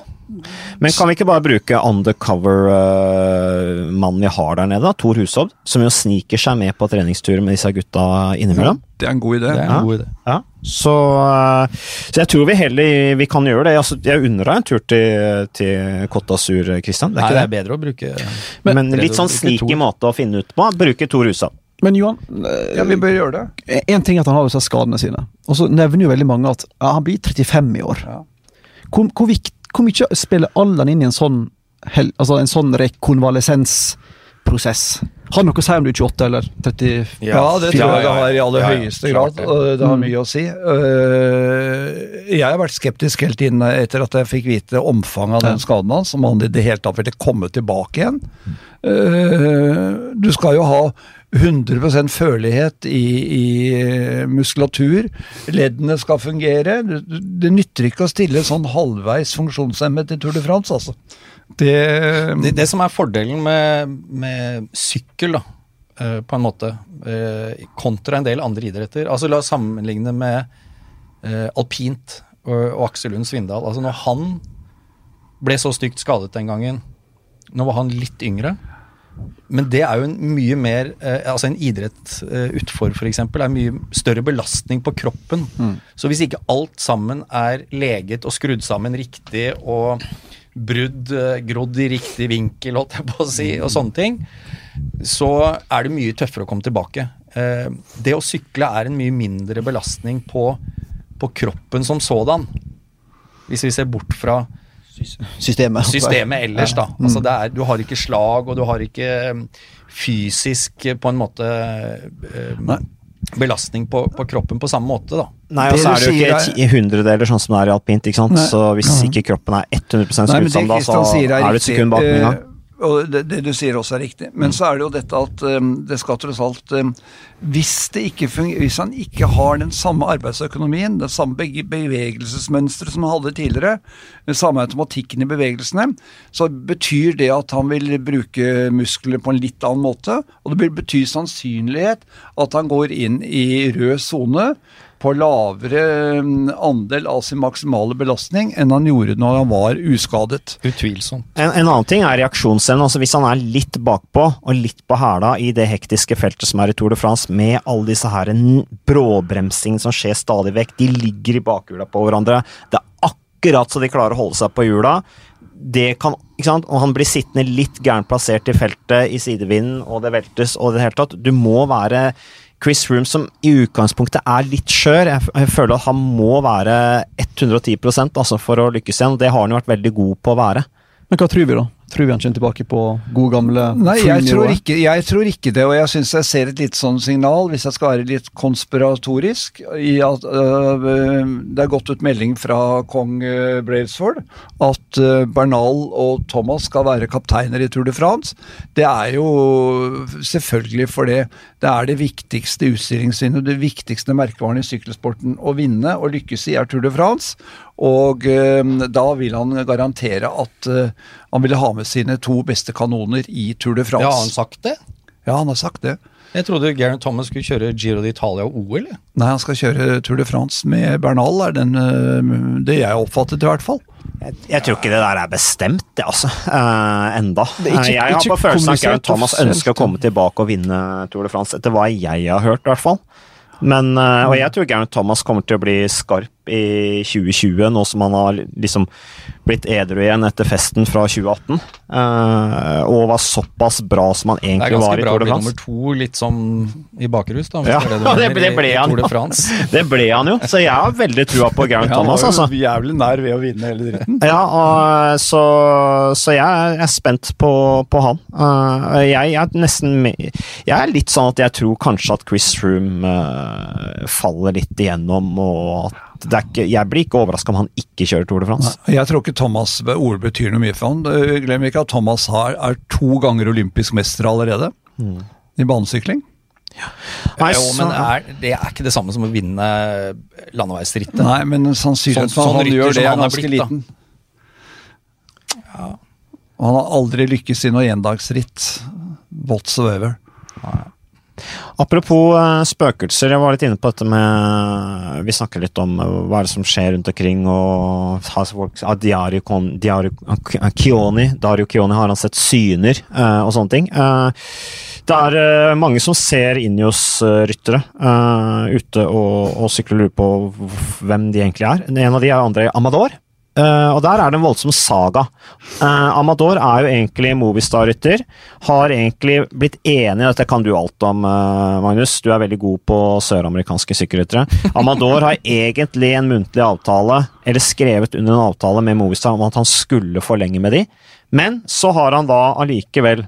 Men kan vi ikke bare bruke undercover-mannen vi har der nede, da, Tor Hushovd, som jo sniker seg med på treningstur med disse gutta innimellom? Det er en god idé. Det er Ja. en god idé. Ja, så, eh, så jeg tror vi heller vi kan gjøre det. Altså, jeg unner deg en tur til, til d'Azur, Christian. Det Nei, det er bedre å bruke Men, er litt sånn sneaky måte å finne ut på. Bruke Tor Hushovd. Men Johan, eh, Ja, vi bør gjøre det. en ting er at han har disse skadene sine. Og så nevner jo veldig mange at ja, han blir 35 i år. Ja. Hvor, hvor, vikt, hvor mye spiller alderen inn i en sånn, altså en sånn rekonvalesensprosess? Har noe å si om du er 28 eller 34? Ja, det tror jeg det har i aller ja, ja, høyeste grad. det. har mye å si. Øh, Jeg har vært skeptisk helt inn etter at jeg fikk vite omfanget av den skaden hans, om han i det hele tatt ville komme tilbake igjen. Øh, Du skal jo ha 100 førlighet i, i muskulatur. Leddene skal fungere. Det nytter ikke å stille sånn halvveis funksjonshemmet til Tour de France, altså. Det, Det, det som er fordelen med, med sykkel, da, eh, på en måte, eh, kontra en del andre idretter Altså La oss sammenligne med eh, alpint og, og Aksel Lund Svindal. Altså Når han ble så stygt skadet den gangen Nå var han litt yngre. Men det er jo en mye mer eh, Altså en idrett eh, utfor, f.eks., er mye større belastning på kroppen. Så hvis ikke alt sammen er leget og skrudd sammen riktig og brudd eh, grodd i riktig vinkel, holdt jeg på å si, og sånne ting, så er det mye tøffere å komme tilbake. Eh, det å sykle er en mye mindre belastning på, på kroppen som sådan. Hvis vi ser bort fra Systemet. systemet ellers, da. Altså det er, du har ikke slag, og du har ikke um, fysisk eh, på en måte Nei. um, belastning på, på kroppen på samme måte, da. Nei, og så er du det jo ikke ti hundredeler sånn som det er i alpint, ikke sant. Nei. Så hvis ikke kroppen er 100 Nei, skrudd men sammen, da, så er, er du et sekund bak min gang. Eh, og det, det du sier også er riktig. Men så er det jo dette at um, det skal tross alt um, hvis, hvis han ikke har den samme arbeidsøkonomien, det samme be bevegelsesmønsteret som han hadde tidligere, den samme automatikken i bevegelsene, så betyr det at han vil bruke muskler på en litt annen måte. Og det vil bety sannsynlighet at han går inn i rød sone på lavere um, andel av sin maksimale belastning enn han gjorde når han var uskadet. Utvilsomt. En, en annen ting er reaksjonsevnen. Altså hvis han er litt bakpå og litt på hæla i det hektiske feltet som er i Tour de France, med alle disse her bråbremsingene som skjer stadig vekk, de ligger i bakhjula på hverandre. Det er akkurat så de klarer å holde seg på hjula. Det kan, ikke sant? Og han blir sittende litt gærent plassert i feltet i sidevinden, og det veltes og det hele tatt. Du må være Chris Froome, som i utgangspunktet er litt skjør. Jeg føler at han må være 110% altså, for å lykkes igjen. Det har han jo vært veldig god på å være. Men hva tror vi, da? Tror vi han kommer tilbake på god gamle Nei, jeg tror, ikke, jeg tror ikke det, og jeg syns jeg ser et litt sånn signal, hvis jeg skal være litt konspiratorisk, i at øh, det er gått ut melding fra kong øh, Brailsford at øh, Bernal og Thomas skal være kapteiner i Tour de France. Det er jo selvfølgelig for det Det er det viktigste utstillingsvinduet, det viktigste merkevaren i sykkelsporten å vinne og lykkes i er Tour de France. Og øh, da vil han garantere at øh, han ville ha med sine to beste kanoner i Tour de France. Ja, har han sagt det? Ja, han har sagt det. Jeg trodde Garen Thomas skulle kjøre Giro d'Italia og OL. Nei, han skal kjøre Tour de France med Bernal, er den, øh, det jeg oppfattet i hvert fall. Jeg, jeg tror ikke det der er bestemt, det, altså. Uh, enda. Det ikke- Eh, jeg har på følelsen at Garen Thomas ønsker å komme tilbake og vinne Tour de France, etter hva jeg har hørt, i hvert fall. Men, eh, og jeg tror Garen Thomas kommer til å bli skarp i 2020, nå som han har liksom blitt edru igjen etter festen fra 2018. Uh, og var såpass bra som han egentlig var i Torlefrans. Det er ganske bra å bli nummer to litt sånn i bakrus, da. Ja, det- <laughs> mener, det ble i- i han Tour jo. de France. <laughs> Det ble han jo, så jeg har veldig trua på Geraint <laughs> Thomas. han var altså. jævlig nær ved å vinne hele dritten. Ja, og, så, så jeg er spent på, på han. Uh, jeg, jeg er nesten Jeg er litt sånn at jeg tror kanskje at Chris Froome uh, faller litt igjennom, og at det ikke, jeg blir ikke overraska om han ikke kjører Tour de France. Jeg tror ikke Thomas ord betyr noe mye for han. Øh, Glem ikke at Thomas har, er to ganger olympisk mester allerede i banesykling. Nei, jo, men er, det er ikke det samme som å vinne landeveisrittet. Nei, men sannsynligheten Sånn- for at sånn han gjør det, er han er ganske blitt, liten. liten. Og han har aldri lykkes i noe endagsritt whatsoever. Apropos eh, spøkelser, jeg var litt inne på dette med Vi snakker litt om eh, hva er det som skjer rundt omkring, og har ah, Dario Kioni har han sett syner eh, og sånne ting? Eh, det er eh, mange som ser Injos-ryttere eh, ute og, og sykler og lurer på hvem de egentlig er. En av de er André Amador. Eh, og der er det en voldsom saga. Uh, Amador er jo egentlig Movistar-rytter. Har egentlig blitt enig, dette kan du alt om, uh, Magnus. Du er veldig god på søramerikanske sykkelryttere. Amador har egentlig en muntlig avtale, eller skrevet under en avtale med Movistar om at han skulle forlenge med de, men så har han da allikevel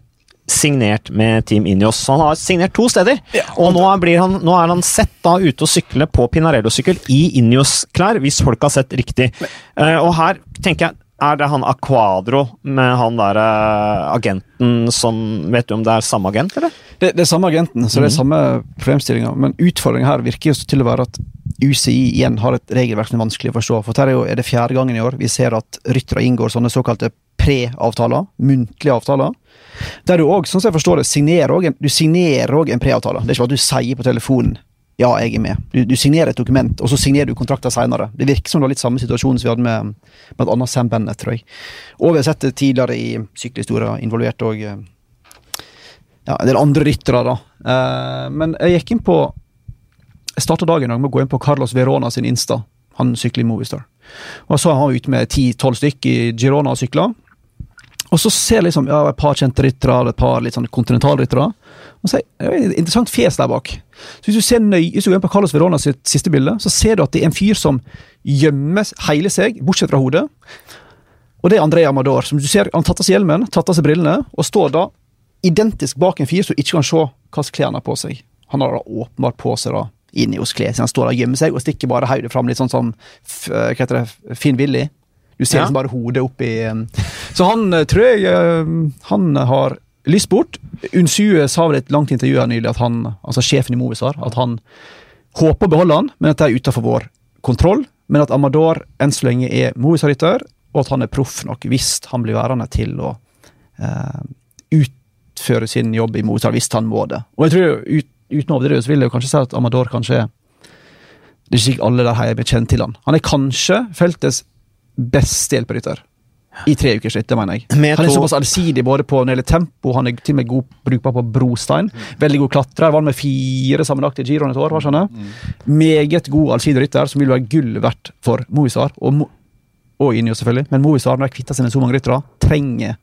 signert med Team Ineos. Så han har signert to steder. og nå, blir han, nå er han sett da ute og sykle på Pinarello-sykkel i Ineos-klær, hvis folk har sett riktig. Uh, og her tenker jeg er det han Aquadro med han der uh, agenten som Vet du om det er samme agent, eller? Det, det er samme agenten, så det er samme problemstillinga. Men utfordringa her virker jo til å være at UCI igjen har et regelverk som er vanskelig å forstå. For her er, jo, er det fjerde gangen i år vi ser at ryttere inngår sånne såkalte pre-avtaler, muntlige avtaler. Der du òg, sånn som jeg forstår det, signerer også du signerer òg en pre-avtale. Det er ikke bare at du sier på telefonen ja, jeg er med. Du, du signerer et dokument, og så signerer du kontrakter seinere. Det virker som det var litt samme situasjon som vi hadde med et annet Sam Bennett, tror jeg. Og vi har sett det tidligere i sykkelhistoria, involvert òg ja, en del andre ryttere, da. Eh, men jeg gikk inn på Jeg starta dagen med å gå inn på Carlos Verona sin Insta. Han sykler i Movistar. Og så han var ute med ti-tolv stykk i Girona og sykla. Og så ser jeg liksom, ja, et par kjente ryttere, et par litt sånn kontinentalryttere. Og så er det et interessant fjes der bak. Så Hvis du ser nøye, hvis du går inn på Carlos Verona sitt siste bilde, så ser du at det er en fyr som gjemmer hele seg, bortsett fra hodet. Og det er André Amador. som du ser, Han tatt av seg hjelmen, tatt av seg brillene, og står da identisk bak en fyr som ikke kan se hva slags klær han har på seg. Han har da åpenbart på seg da inni hos klær, siden han står der og gjemmer seg og stikker bare hodet fram, litt sånn som eh, hva heter det, Finn Willy. Du ser liksom bare hodet oppi eh, Så han eh, tror jeg eh, han har lyst bort. Unsue sa vel i et langt intervju her nylig at han, altså sjefen i Movistar, at han håper å beholde han, men at det er utenfor vår kontroll. Men at Amador enn så lenge er Movistar-rytter, og at han er proff nok hvis han blir værende til å eh, utføre sin jobb i Movistar, hvis han må det. Og jeg tror ut, Uten å overdrive så vil jeg jo kanskje si at Amador kanskje Det er ikke sikkert alle der hjemme kjenner til han. Han er kanskje feltets beste hjelperytter. I tre ukers ritt, det mener jeg. Med han er såpass allsidig både på når det gjelder tempo, han er til og med god brukbar på brostein. Veldig god klatrer. Var med fire sammenlagt i giroen et år. hva skjønner Meget god allsidig rytter, som vil være gull verdt for Movistar. Og, og Injo, selvfølgelig. Men Movistar, når de kvitter seg med så mange ryttere, trenger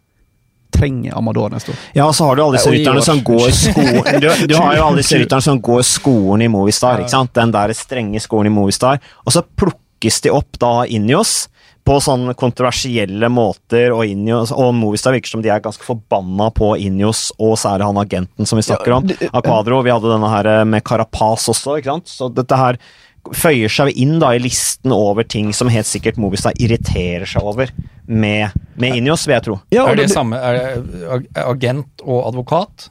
trenger Amador neste år. Ja, og så har du alle disse rytterne som går skolen <laughs> du, du har jo alle disse rytterne som går skolen i Movistar, ikke sant? Den der strenge skolen i Movistar. Og så plukkes de opp da av Injos på sånne kontroversielle måter, og Ineos og Movistar virker som de er ganske forbanna på Ineos, og særlig han agenten som vi snakker om, Aquadro. Vi hadde denne her eh, med Carapaz også, ikke sant. Så dette her føyer seg inn da i listen over ting som helt sikkert Movistar irriterer seg over med, med Ineos, vil jeg tro. Ja, Er det samme er det agent og advokat?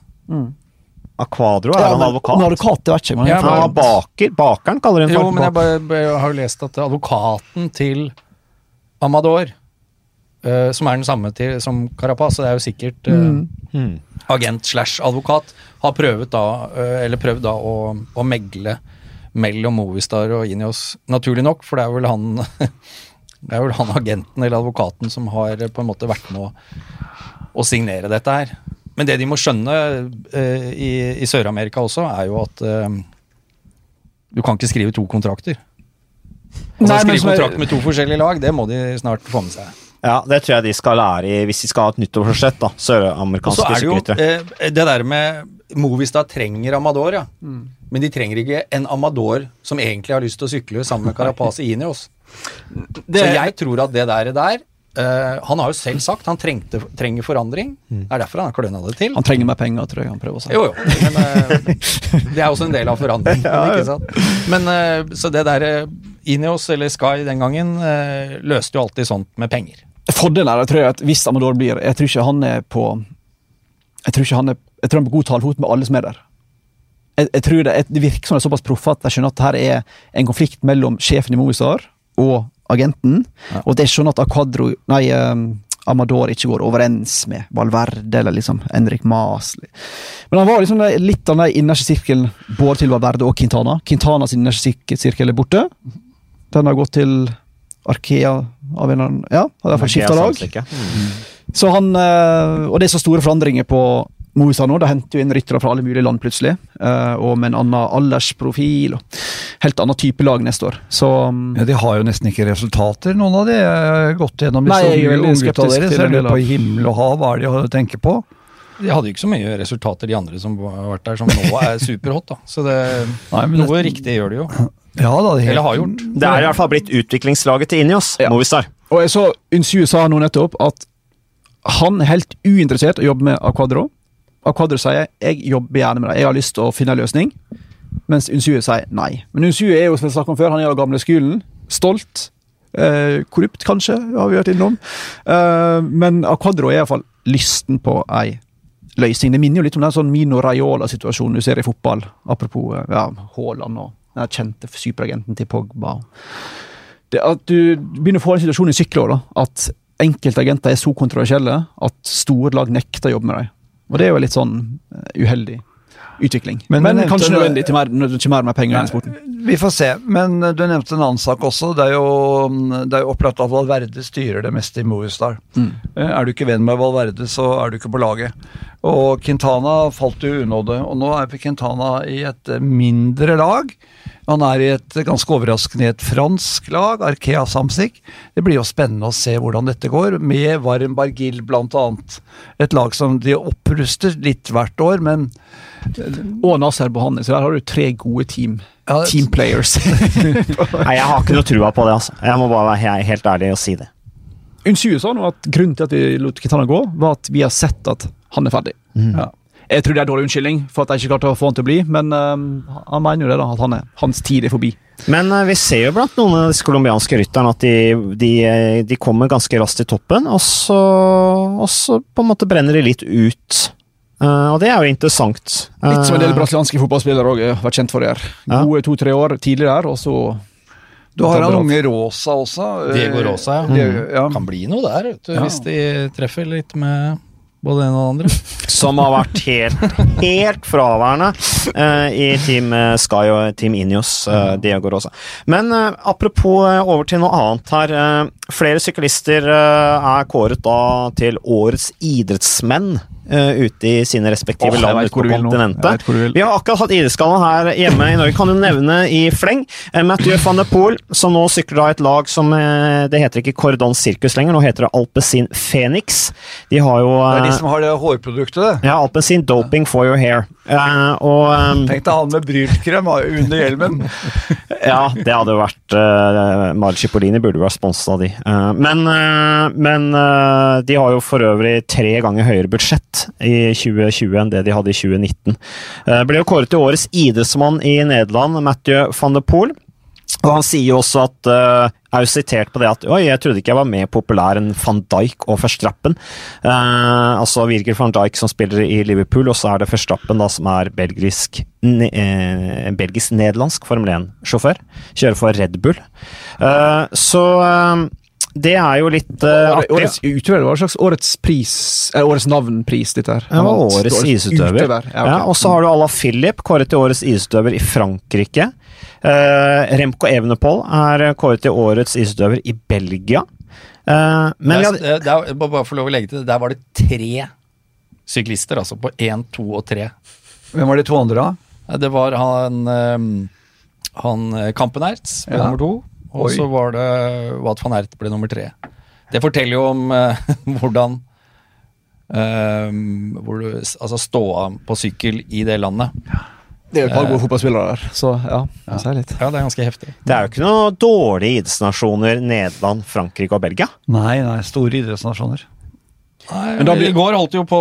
Aquadro er ja, han men- advokat. Men advokat, det vet ikke. Men Ja, Han var baker. Bakeren kaller hun Jo, men jeg bare, jeg har jo lest at advokaten til Amador, uh, som er den samme til, som Carapaz, så det er jo sikkert uh, Mm. agent slash advokat, har prøvd da, eh, eller prøvd da å, å megle mellom Movistar og Ineos, naturlig nok, for det er vel han <laughs> det er vel han agenten eller advokaten som har på en måte vært med å, å signere dette her. Men det de må skjønne eh, i, i Sør-Amerika også, er jo at eh, du kan ikke skrive to kontrakter. Altså, Nei, skrive kontrakt med to forskjellige lag, det må de snart få med seg. Ja, det tror jeg de skal lære i hvis de skal ha et nyttårsforsett, da. Og så Søramerikanske er det jo sykkelryttere. eh, det der med Movistar trenger Amador, ja. Men de trenger ikke en Amador som egentlig har lyst til å sykle sammen med Carapaz i Ineos. Det- Så jeg tror at det der, der Uh, Han har jo selv sagt han trengte, trenger forandring. Det er derfor han har kløna det til. Han trenger mer penger, tror jeg han prøver å si. Jo, jo. Men, uh, det er også en del av forandringen. <laughs> ikke sant? Men uh, så det der eh, Ineos eller Sky den gangen eh, løste jo alltid sånt med penger. Fordelen er, jeg tror jeg, at hvis Amador blir Jeg tror ikke han er på Jeg tror ikke han er Jeg tror han er på god talefot med alle som er der. Jeg, jeg tror det, det virker som det er såpass proffe at jeg skjønner at her er en konflikt mellom sjefen i Movistar og agenten, og at jeg skjønner at Akadro, Nei, um, Amador ikke går overens med Valverde eller liksom Henrik Mas. Men han var liksom litt av den innerste sirkelen både til Valverde og Quintana. Quintana sin innerste sirkel er borte. Den har gått til Arkea av en eller annen Ja, har i hvert fall skifta lag. Mm. Så han, eh, og det er så store forandringer på Movistar nå. De henter jo inn ryttere fra alle mulige land plutselig. eh, Og med en annen aldersprofil og helt annen type lag neste år. Så mm, Ja, De har jo nesten ikke resultater, noen av de. Jeg har gått gjennom unggutta deres. Jeg lurer på himmel og hav, hva er det de tenker på? De hadde jo ikke så mye resultater, de andre som har vært der, som nå er superhot. da. Så det, Nei, men noe det- riktig gjør de jo. Ja da, det er helt- Eller har gjort. Det er i hvert fall blitt utviklingslaget til Inios, Ja. Movistar. Og jeg så Unsu sa nå nettopp at han er helt uinteressert i å jobbe med Aquadro. Aquadro sier jeg jobber gjerne med det, jeg har lyst til å finne en løsning. Mens Unsue sier nei. Men Unsue er jo som jeg om før, han er av gamle skolen. Stolt. Eh, korrupt, kanskje, har vi hørt innom. Eh, men Aquadro er iallfall lysten på ei løsning. Det minner jo litt om den sånn Mino Raiola-situasjonen du ser i fotball. Apropos eh, ja, Haaland og den kjente superagenten til Pogba. Det at du begynner å få en situasjon i sykkelår da, at enkelte agenter er så kontroversielle at store lag nekter å jobbe med dem. Og det er jo litt sånn eh, uheldig utvikling. Men Men, nevnte kanskje nødvendig til mer, til mer med mer penger i sporten. Vi får se, men du nevnte en annen sak også. Det er jo, det er jo opplagt at Valverde styrer det meste i Movistar. Mm. Eh, Er du ikke venn med Valverde, så er du ikke på laget. Og Quintana falt jo i unåde, og nå er Quintana i et mindre lag. Han er i et ganske overraskende et fransk lag, Arkea Samsic. Det blir jo spennende å se hvordan dette går, med Varm Bargil bl.a. Et lag som de oppruster litt hvert år, men Og Nasser Bohani, så der har du tre gode team, Ja, team players. <laughs> <laughs> Nei, jeg har ikke noe trua på det, altså. Jeg må bare være helt ærlig og si det. Unnskyld sa nå at grunnen til at vi lot Kitana gå, var at vi har sett at han er ferdig. ja. Jeg tror det er dårlig unnskyldning for at jeg ikke klarte å få han til å bli, men uh, han mener jo det, da, at han er, hans tid er forbi. Men uh, vi ser jo blant noen av disse colombianske rytterne at de, de, eh, de kommer ganske raskt til toppen, og så, og så på en måte brenner de litt ut. Uh, og det er jo interessant. Litt som en del brasilianske fotballspillere òg har vært kjent for det. her. Ja. Gode to-tre år tidligere, og så Du har han unge Rosa også. Diego Rosa, ja. Diego, ja. Kan bli noe der, vet du, Ja. hvis de treffer litt med både det ene og det andre. <laughs> som har vært helt, helt fraværende uh, i Team eh, Sky og Team Ineos, uh, Diego Rosa. Men uh, apropos eh, over til noe annet her. eh, flere syklister eh, er kåret da til årets idrettsmenn eh, ute i sine respektive oh, land ute på kontinentet. Vi har akkurat hatt idrettsgallaen her hjemme i Norge. Kan du nevne i fleng eh, Mathieu van der Poel, som nå sykler da et lag som eh, Det heter ikke Cordon Circus lenger, nå heter det Alpezin Phoenix. De har jo Det er de eh, som har det hårproduktet, ja, appelsin Doping for your hair. Uh, og um, Tenk deg han med brylkrem under hjelmen. <laughs> Ja, det hadde jo vært uh, Mari Cipollini burde vært sponset av de. Uh, men uh, men de har jo for øvrig tre ganger høyere budsjett i 2020 enn det de hadde i 2019. Uh, ble jo kåret til årets idrettsmann i Nederland, Mathieu van der Poel. Og han sier jo også at er jo sitert på det at Oi, jeg trodde ikke jeg var mer populær enn van Dijk og Verstrappen. Eh, altså Virgil van Dijk som spiller i Liverpool, og så er det Verstrappen da som er belgisk ne eh, belgisk-nederlandsk Formel 1-sjåfør. Kjører for Red Bull. Eh, så eh, det er jo litt eh, artig. Årets utøver en slags årets pris Eller årets navnpris, dette her. Ja, årets, årets isutøver. Ja, okay. Ja, og så har du Ala Philip, kåret til årets isutøver i Frankrike. Eh, Remco Evenepool er kåret til årets isutøver i Belgia. Eh, men Der- hadde, der- bare for lov å legge til, det, der var det tre syklister, altså på én, to og tre. Hvem var de to andre, da? Det var han, han eh, Kampenertz ble Ja. nummer to, og så var det Wat van Ert ble nummer tre. Det forteller jo om uh, <laughs> hvordan uh, hvor du, Altså ståa på sykkel i det landet. Det er jo et par gode fotballspillere der, så ja. sier litt. Ja, det er ganske heftig. det er jo ikke noen dårlige idrettsnasjoner, Nederland, Frankrike og Belgia. Nei, nei, store idrettsnasjoner. Men da blir- I går holdt jo på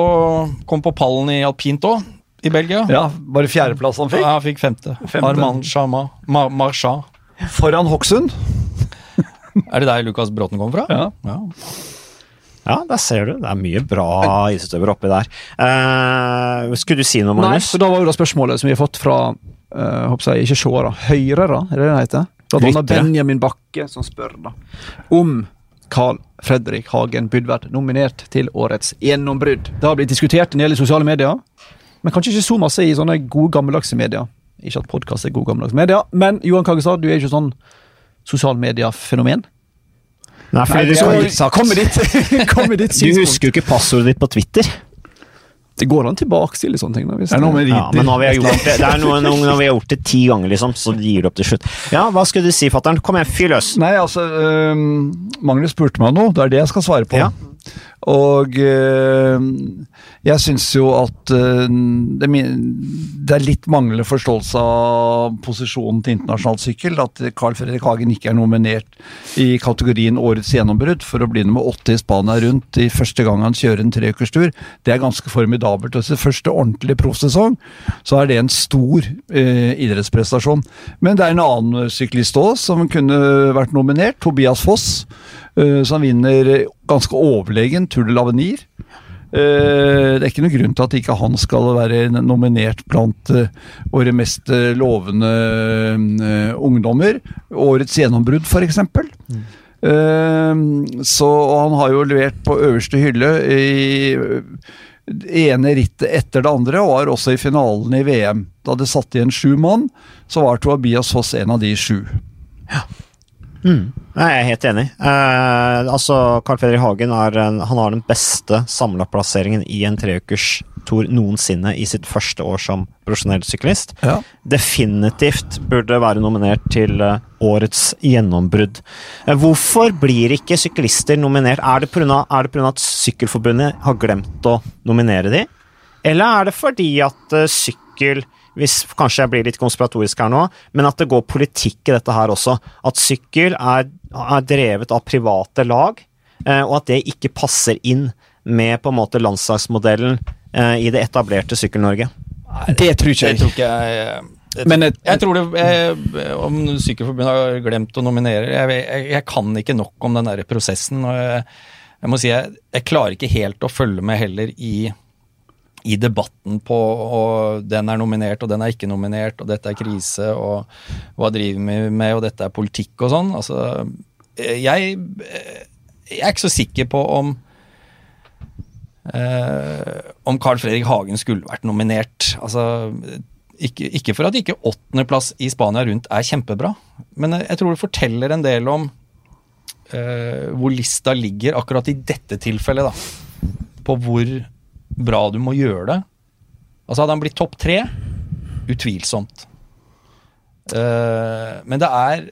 Kom på pallen i alpint òg, i Belgia. Ja, bare fjerdeplass han fikk. Ja, han fikk femte. Femte. Armand Chama, Ma Marchand. Foran Hokksund. Er det der Lukas Bråten kom fra? Ja. ja. Ja, der ser du. Det er mye bra idrettsutøvere oppi der. Uh, skulle du si noe, Magnus? Nei, for da var jo da spørsmålet som vi har fått fra uh, håper jeg, ikke seere, høyrere, er det det heter? Blant annet. Benjamin Bakke som spør da om Carl Fredrik Hagen burde vært nominert til årets gjennombrudd. Det har blitt diskutert en del i sosiale medier, men kanskje ikke så masse i sånne gode, gammeldagse medier. Ikke at podkast er gode, gammeldagse medier, men Johan Kagestad, du er ikke sånn sosial Nei, fordi du, Så skal, kom med ditt, <laughs> kom med ditt du husker jo ikke passordet ditt på Twitter. Det går an tilbakestille sånne ting. Da, hvis Det er noe med Ja, men nå har vi gjort det, det er noe, noe, når vi har gjort det ti ganger, liksom, så gir du opp til slutt. Ja, hva skulle du si, fatter'n? Kom igjen, fyr løs. Nei, altså øhm, Magnus spurte meg om noe, det er det jeg skal svare på. Ja. Og øhm, jeg syns jo at øhm, det, er litt manglende forståelse av posisjonen til internasjonal sykkel. At Carl Fredrik Hagen ikke er nominert i kategorien Årets gjennombrudd for å bli nummer åtte i Spania rundt i første gang han kjører en treukerstur. Det er ganske formidabelt. Og sin første ordentlige proffsesong så er det en stor eh, idrettsprestasjon. Men det er en annen syklist òg som kunne vært nominert. Tobias Foss, eh, han vinner ganske overlegen Tour de l'Avenir. Eh, det er ikke noen grunn til at ikke han skal være nominert blant eh, våre mest lovende ungdommer. Årets gjennombrudd, f.eks. Eh, så han har jo levert på øverste hylle i ene rittet etter det andre, og var også i finalen i VM. Da det satt igjen sju mann, så var Tobias Foss en av de sju. Nei, jeg er helt enig. Eh, altså, Carl Fredrik Hagen er han har den beste samla plasseringen i en treukerstor noensinne i sitt første år som profesjonell syklist. Ja. Definitivt burde være nominert til eh, årets gjennombrudd. Eh, hvorfor blir ikke syklister nominert? Er det pga. at Sykkelforbundet har glemt å nominere de? Eller er det fordi at eh, sykkel hvis Kanskje jeg blir litt konspiratorisk her nå, men at det går politikk i dette her også. At sykkel er, er drevet av private lag, eh, og at det ikke passer inn med på en måte landslagsmodellen eh, i det etablerte Sykkel-Norge. Det tror ikke Jeg Det tror ikke jeg jeg, Men et- jeg tror det jeg, Om Sykkelforbundet har glemt å nominere jeg, jeg, jeg kan ikke nok om den der prosessen. og jeg, jeg må si jeg, jeg klarer ikke helt å følge med heller i i debatten på og den er nominert og den er ikke nominert, og dette er krise, og hva driver vi med, og dette er politikk og sånn. Altså, jeg, jeg er ikke så sikker på om eh, om Carl Fredrik Hagen skulle vært nominert. Altså, ikke, ikke for at ikke åttendeplass i Spania rundt er kjempebra, men jeg tror det forteller en del om eh, hvor lista ligger akkurat i dette tilfellet, da. På hvor bra du må gjøre det. Altså Hadde han blitt topp tre, utvilsomt. Uh, men det er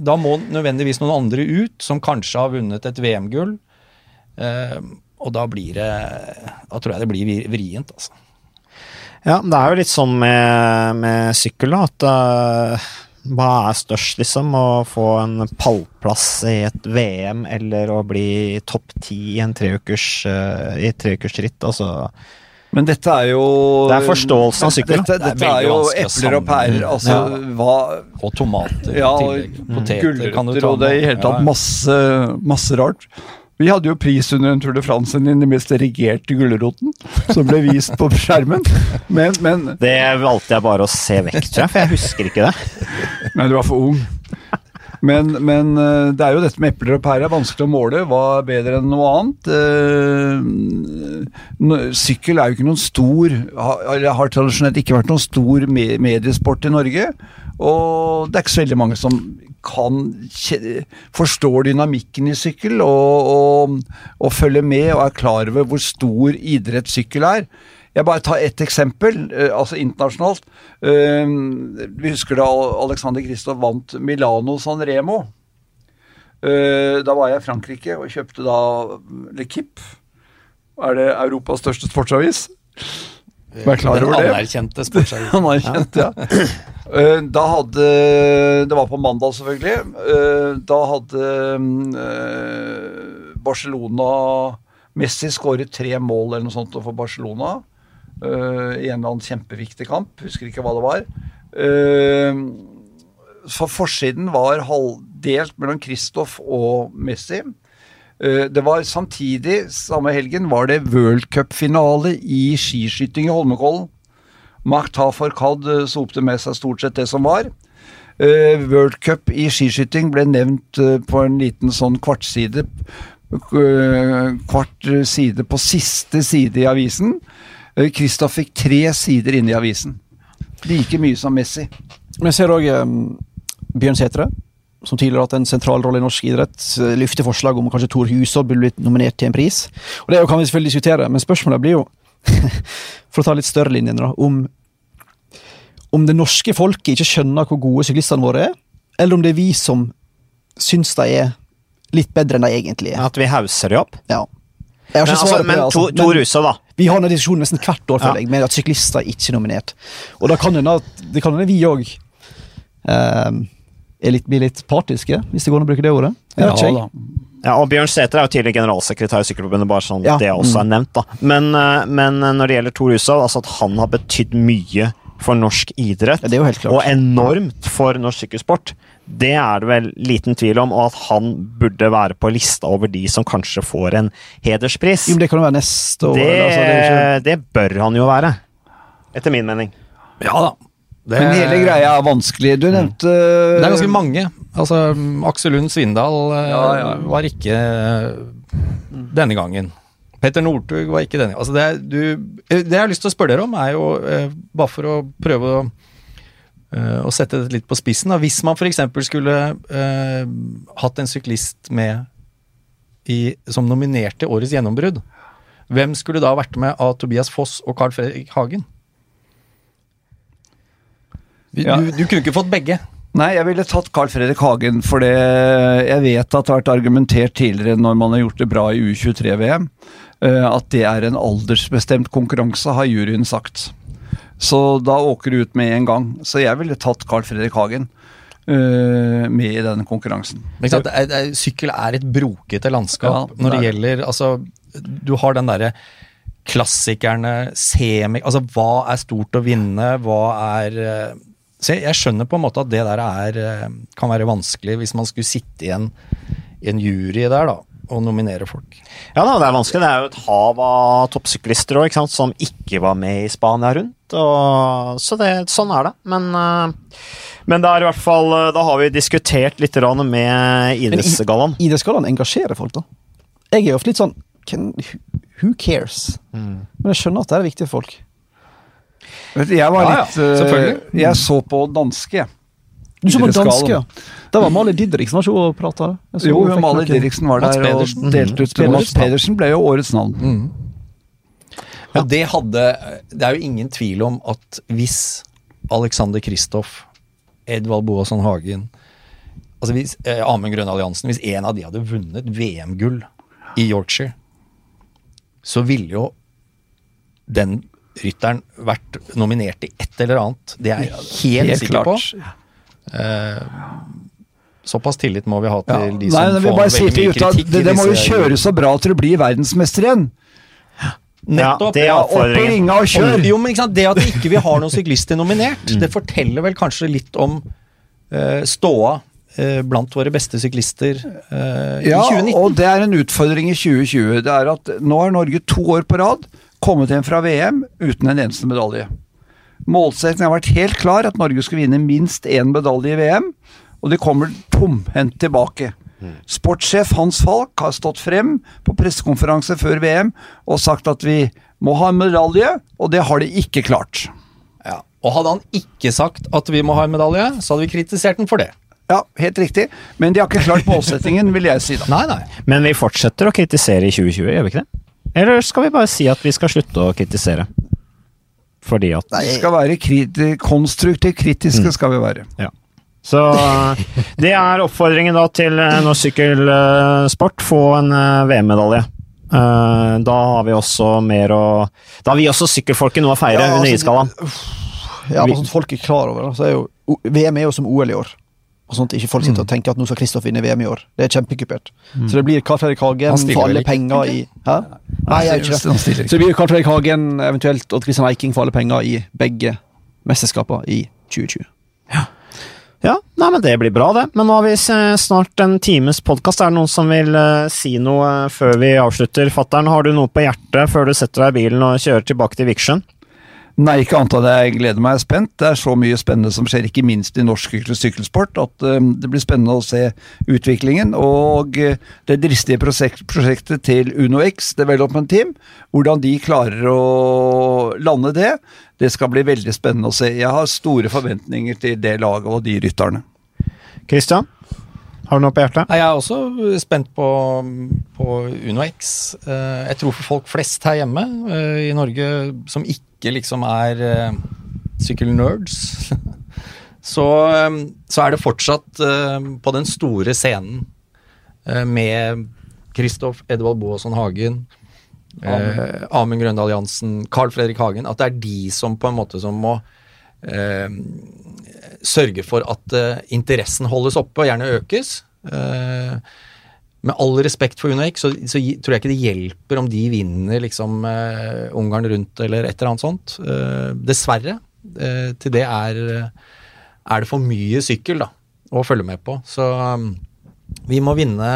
Da må nødvendigvis noen andre ut, som kanskje har vunnet et VM-gull. Uh, og da blir det Da tror jeg det blir vrient, altså. Ja, det er jo litt sånn med, med sykkel, da, at eh, hva er størst, liksom? Å få en pallplass i et VM, eller å bli topp ti i en treukers, uh, i et treukersritt? Altså, Men dette er jo Det er forståelsen av sykkel, Dette, Dette, Det er er jo epler og pærer. Altså, ja. hva Og tomater Ja, og. Poteter gulrøtter og det i hele tatt Ja, ja. masse, masse rart. Vi hadde jo pris under en Tour de France i den mest regerte gulroten, som ble vist på skjermen. Men, men det valgte jeg bare å se vekk, tror jeg, for jeg husker ikke det. Nei, du var for ung. Men, men eh, det er jo dette med epler og pærer. Vanskelig å måle. Hva er bedre enn noe annet? Eh, Sykkel er jo ikke noen stor eller har tradisjonelt ikke vært noen stor mediesport i Norge. Og det er ikke så veldig mange som kan forstår dynamikken i sykkel og, og, og følger med og er klar over hvor stor idrett sykkel er. Jeg bare tar ett eksempel, eh, altså internasjonalt. Eh, vi husker da Alexander Kristoff vant Milano San Remo. Eh, da var jeg i Frankrike og kjøpte da Le Kipp Er det Europas største sportsavis? Vær klar over det. <laughs> Den anerkjente sportsavisen. anerkjent, ja. <clears throat> Eh, Da hadde Det var på mandag, selvfølgelig. Eh, Da hadde eh, Barcelona Messi skåret tre mål eller noe sånt for Barcelona. I en eller annen kjempeviktig kamp. Husker ikke hva det var. For forsiden var halvdelt mellom Kristoff og Messi. Det var samtidig, samme helgen, var det World Cup-finale i skiskyting i Holmenkollen. Makta Kad eh, sopte med seg stort sett det som var. Eh, World Cup i skiskyting ble nevnt eh, på en liten sånn kvartside. Kvart side på siste side i avisen. Kristoff fikk tre sider inne i avisen. Like mye som Messi. Jeg ser òg um, Bjørn Sætre, som tidligere har hatt en sentral rolle i norsk idrett, lufte forslag om kanskje Tor Hushovd burde blitt nominert til en pris. Og Det kan vi selvfølgelig diskutere, men spørsmålet blir jo, for å ta litt større linjene, da, om, om det norske folket ikke skjønner hvor gode syklistene våre er, eller om det er vi som syns de er litt bedre enn de egentlig er. At vi hauser de opp. Ja. Jeg har Men, altså, men det, altså. to, to Men- da. vi har denne diskusjonen nesten hvert år, føler Ja. jeg, med at syklister er ikke nominert. Og da kan det hende det kan hende vi òg er litt, blir litt partiske, hvis det går an å bruke det ordet. Jeg ja, da. Ja, og Bjørn Sæther er jo tidligere generalsekretær i Sykkelforbundet, bare sånn Ja, det også er nevnt. da. Men, eh, men når det gjelder Tor Hushovd, altså at han har betydd mye for norsk idrett, Ja, det er jo helt klart. og enormt for norsk sykkelsport, det er det vel liten tvil om, og at han burde være på lista over de som kanskje får en hederspris. Jo, men det kan jo være neste år. det, eller, altså, det ikke, det bør han jo være, etter min mening. Ja da. Det, Men hele greia er vanskelig. Du nevnte Det er ganske mange. Altså, Aksel Lund Svindal eh, Ja, ja. var ikke eh, denne gangen. Petter Northug var ikke denne. Altså, det, du, eh, det jeg har lyst til å spørre dere om, er jo bare for å prøve å, å sette det litt på spissen. Da. Hvis man f.eks. skulle eh, hatt en syklist med i, som nominerte Årets gjennombrudd, hvem skulle da vært med av Tobias Foss og Carl Fredrik Hagen? Du, Ja. du, du kunne ikke fått begge. Nei, jeg ville tatt Carl Fredrik Hagen, for det, jeg vet at det har vært argumentert tidligere når man har gjort det bra i U23-VM, eh, at det er en aldersbestemt konkurranse, har juryen sagt. Så da åker du ut med en gang. Så jeg ville tatt Carl Fredrik Hagen eh, med i denne konkurransen. Sant? Sykkel er et brokete landskap Ja, når det er gjelder Altså, du har den derre klassikerne, semi Altså, hva er stort å vinne? Hva er eh, Så jeg, jeg skjønner på en måte at det der er eh, kan være vanskelig hvis man skulle sitte i en, i en jury der, da, og nominere folk. Ja da, det er vanskelig. Det er jo et hav av toppsyklister også, ikke sant, som ikke var med i Spania rundt. Og, så det, sånn er det. Men, eh, men det er i hvert fall eh, Da har vi diskutert litt med Idrettsgallaen. Idrettsgallaen engasjerer folk, da. Jeg er jo ofte litt sånn can, Who cares? Mm. Men jeg skjønner at det er viktig for folk. Vet du, Jeg var Ja, ja, litt eh. Jeg så på danske, jeg. Du så på danske, ja. Det var Mali Didriksen var ikke og prata. Jo, Mali Didriksen var der og delte ut Mm. Mats Pedersen ble jo årets navn. Og det hadde Det er jo ingen tvil om at hvis Alexander Kristoff, Edvald Boasson Hagen Altså hvis eh, Amund Grønn Alliansen Hvis en av de hadde vunnet VM-gull i Yorkshire, så ville jo den rytteren vært nominert i et eller annet. Det er jeg helt, sikker på. Eh, såpass tillit må vi ha til Ja. de som Nei, får veldig mye kritikk. i det, det må jo kjøre så bra til du blir verdensmester igjen. Nettopp. det er Ja, opp i ringa og kjør! Jo, men ikke sant? Det at ikke vi har noen syklister nominert, Mm. det forteller vel kanskje litt om uh, ståa uh, blant våre beste syklister uh, Ja, i 2019. Ja, og det er en utfordring i 2020. Det er at nå er Norge to år på rad kommet hjem fra VM uten en eneste medalje. Målsettingen har vært helt klar, at Norge skulle vinne minst én medalje i VM, og de kommer tomhendt tilbake. Sportssjef Hans Falk har stått frem på pressekonferanse før VM og sagt at vi må ha en medalje, og det har de ikke klart. Ja. Og hadde han ikke sagt at vi må ha en medalje, så hadde vi kritisert den for det. Ja, helt riktig, men de har ikke klart målsettingen, vil jeg si da. Nei, nei. Men vi fortsetter å kritisere i 2020, gjør vi ikke det? Eller skal vi bare si at vi skal slutte å kritisere? Fordi at Vi skal være kriti konstruktivt kritiske, skal vi være. Ja. Så det er oppfordringen da til eh, norsk sykkelsport. Få en eh, VM-medalje. Eh, Da har vi også mer å Da har vi også sykkelfolket noe å feire Ja, under altså, isgallaen. Ja, men sånn folk er klar over det. Så er jo, VM er jo som OL i år. Og sånn at ikke folk Mm. sitter og tenker at nå skal Kristoff vinne VM i år. Det er kjempekupert. Så det blir Carl Fredrik Hagen for alle penger i Hæ? Nei, jeg ikke det. Så det blir Carl Fredrik Hagen, eventuelt Odd Christian Eiking for alle penger i begge mesterskapene i 2020. Ja, nei, men det blir bra, det. Men nå har vi snart en times podkast. Er det noen som vil eh, si noe før vi avslutter? Fattern, har du noe på hjertet før du setter deg i bilen og kjører tilbake til Vikersund? Nei, ikke annet enn at jeg gleder meg spent. Det er så mye spennende som skjer, ikke minst i norsk sykkelsport, at eh, det blir spennende å se utviklingen. Og eh, det dristige prosjektet til UnoX Development Team, hvordan de klarer å lande det, det skal bli veldig spennende å se. Jeg har store forventninger til det laget og de rytterne. Christian, har du noe på hjertet? Nei, Jeg er også spent på, på UnoX. Eh, Jeg tror for folk flest her hjemme eh, i Norge som ikke liksom er uh, sykkelnerds, <laughs> så, um, så er det fortsatt uh, på den store scenen uh, med Kristoff Edvald Boasson Hagen, eh, Amund Grøndal Jansen, Carl Fredrik Hagen, at det er de som på en måte som må sørge for at interessen holdes oppe og gjerne økes. Eh, med all respekt for UnoX, så, så tror jeg ikke det hjelper om de vinner liksom eh, Ungarn rundt eller et eller annet sånt. Eh, dessverre. Eh, til det er, er det for mye sykkel da, å følge med på. Så um, vi må vinne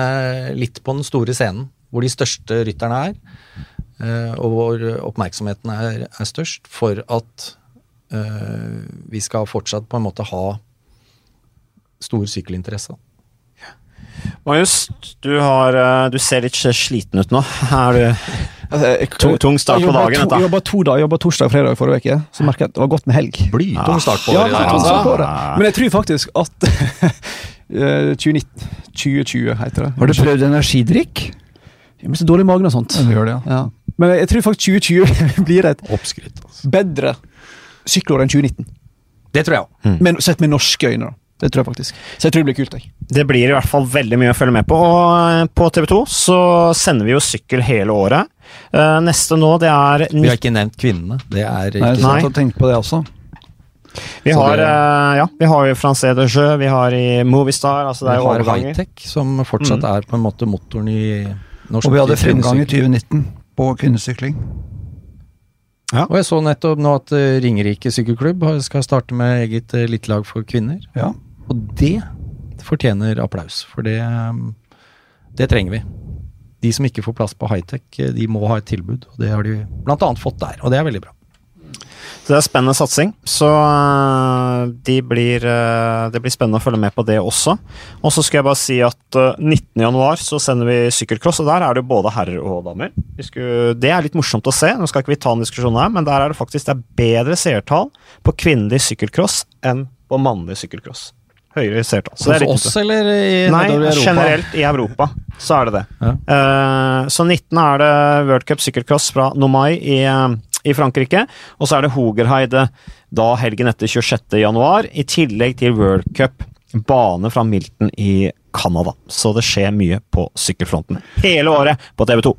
litt på den store scenen, hvor de største rytterne er, eh, og hvor oppmerksomheten er, er størst, for at eh, vi skal fortsatt på en måte ha stor sykkelinteresse. Marius, du, har, eh, du ser litt sliten ut nå. Er du Altså, Tung- tung start på dagen, dette. jeg jobba to dager, jobba torsdag og fredag forrige uke, så merka jeg at det var godt med helg. Blytung start på Ja, tung altså. start på året. Men jeg tror faktisk at <laughs> eh, 2019 2020 heter det. Har du prøvd energidrikk? Jeg blir så dårlig i magen og sånt. Ja, det, ja. Ja. Men jeg tror faktisk 2020 <laughs> blir et Oppskrytt. Altså. bedre sykkelår enn 2019. Det tror jeg òg. Men sett med norske øyne, da. Det tror jeg faktisk. Så jeg tror det blir kult. Jeg. Det blir i hvert fall veldig mye å følge med på. Og på TV 2 så sender vi jo sykkel hele året. Eh, neste nå, det er Vi har ikke nevnt kvinnene. Det er ikke Nei. sant å tenkte på det også. Vi Så har, det- eh, ja, vi har jo Francé de Jeu, vi har i Movistar altså det er Vi har Hightech, som fortsatt er på en måte motoren i norsk Og vi hadde fremgang i 2019 på kvinnesykling. Ja. Og jeg så nettopp nå at eh, Ringerike sykkelklubb skal starte med eget elitelag lag for kvinner. Ja. Og det fortjener applaus, for det, um, det trenger vi. De som ikke får plass på high-tech, eh, de må ha et tilbud. Og det har de annet fått der, og det er veldig bra. Så det er spennende satsing. Så øh, de blir, øh, det blir spennende å følge med på det også. Og så skal jeg bare si at øh, 19.1 så sender vi sykkelcross, og der er det jo både herrer og damer. Skulle, det er litt morsomt å se. Nå skal ikke vi ta en diskusjon her, men der er det faktisk det er bedre seertall på kvinnelig sykkelcross enn på mannlig sykkelcross. Høyere seertall. Så er Hos oss, eller i Nei, generelt i Europa så er det det. Ja. Uh, så 19. er det World Cup sykkelcross fra Nomai i, eh, i Frankrike. Og så er det Hogerheide da helgen etter 26. januar, i tillegg til World Cup bane fra Milton i Canada. Så det skjer mye på sykkelfronten hele året på TV 2.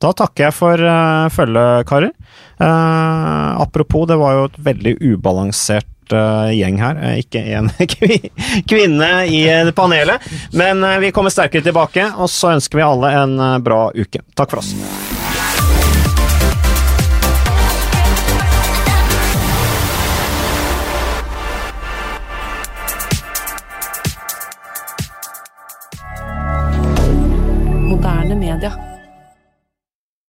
Da takker jeg for uh, følget, karer. Uh, apropos, det var jo et veldig ubalansert eh, gjeng her. Eh, ikke en <laughs> kvinne i eh, panelet. Men eh, vi kommer sterkere tilbake, og så ønsker vi alle en eh, bra uke. Takk for oss. Moderne media.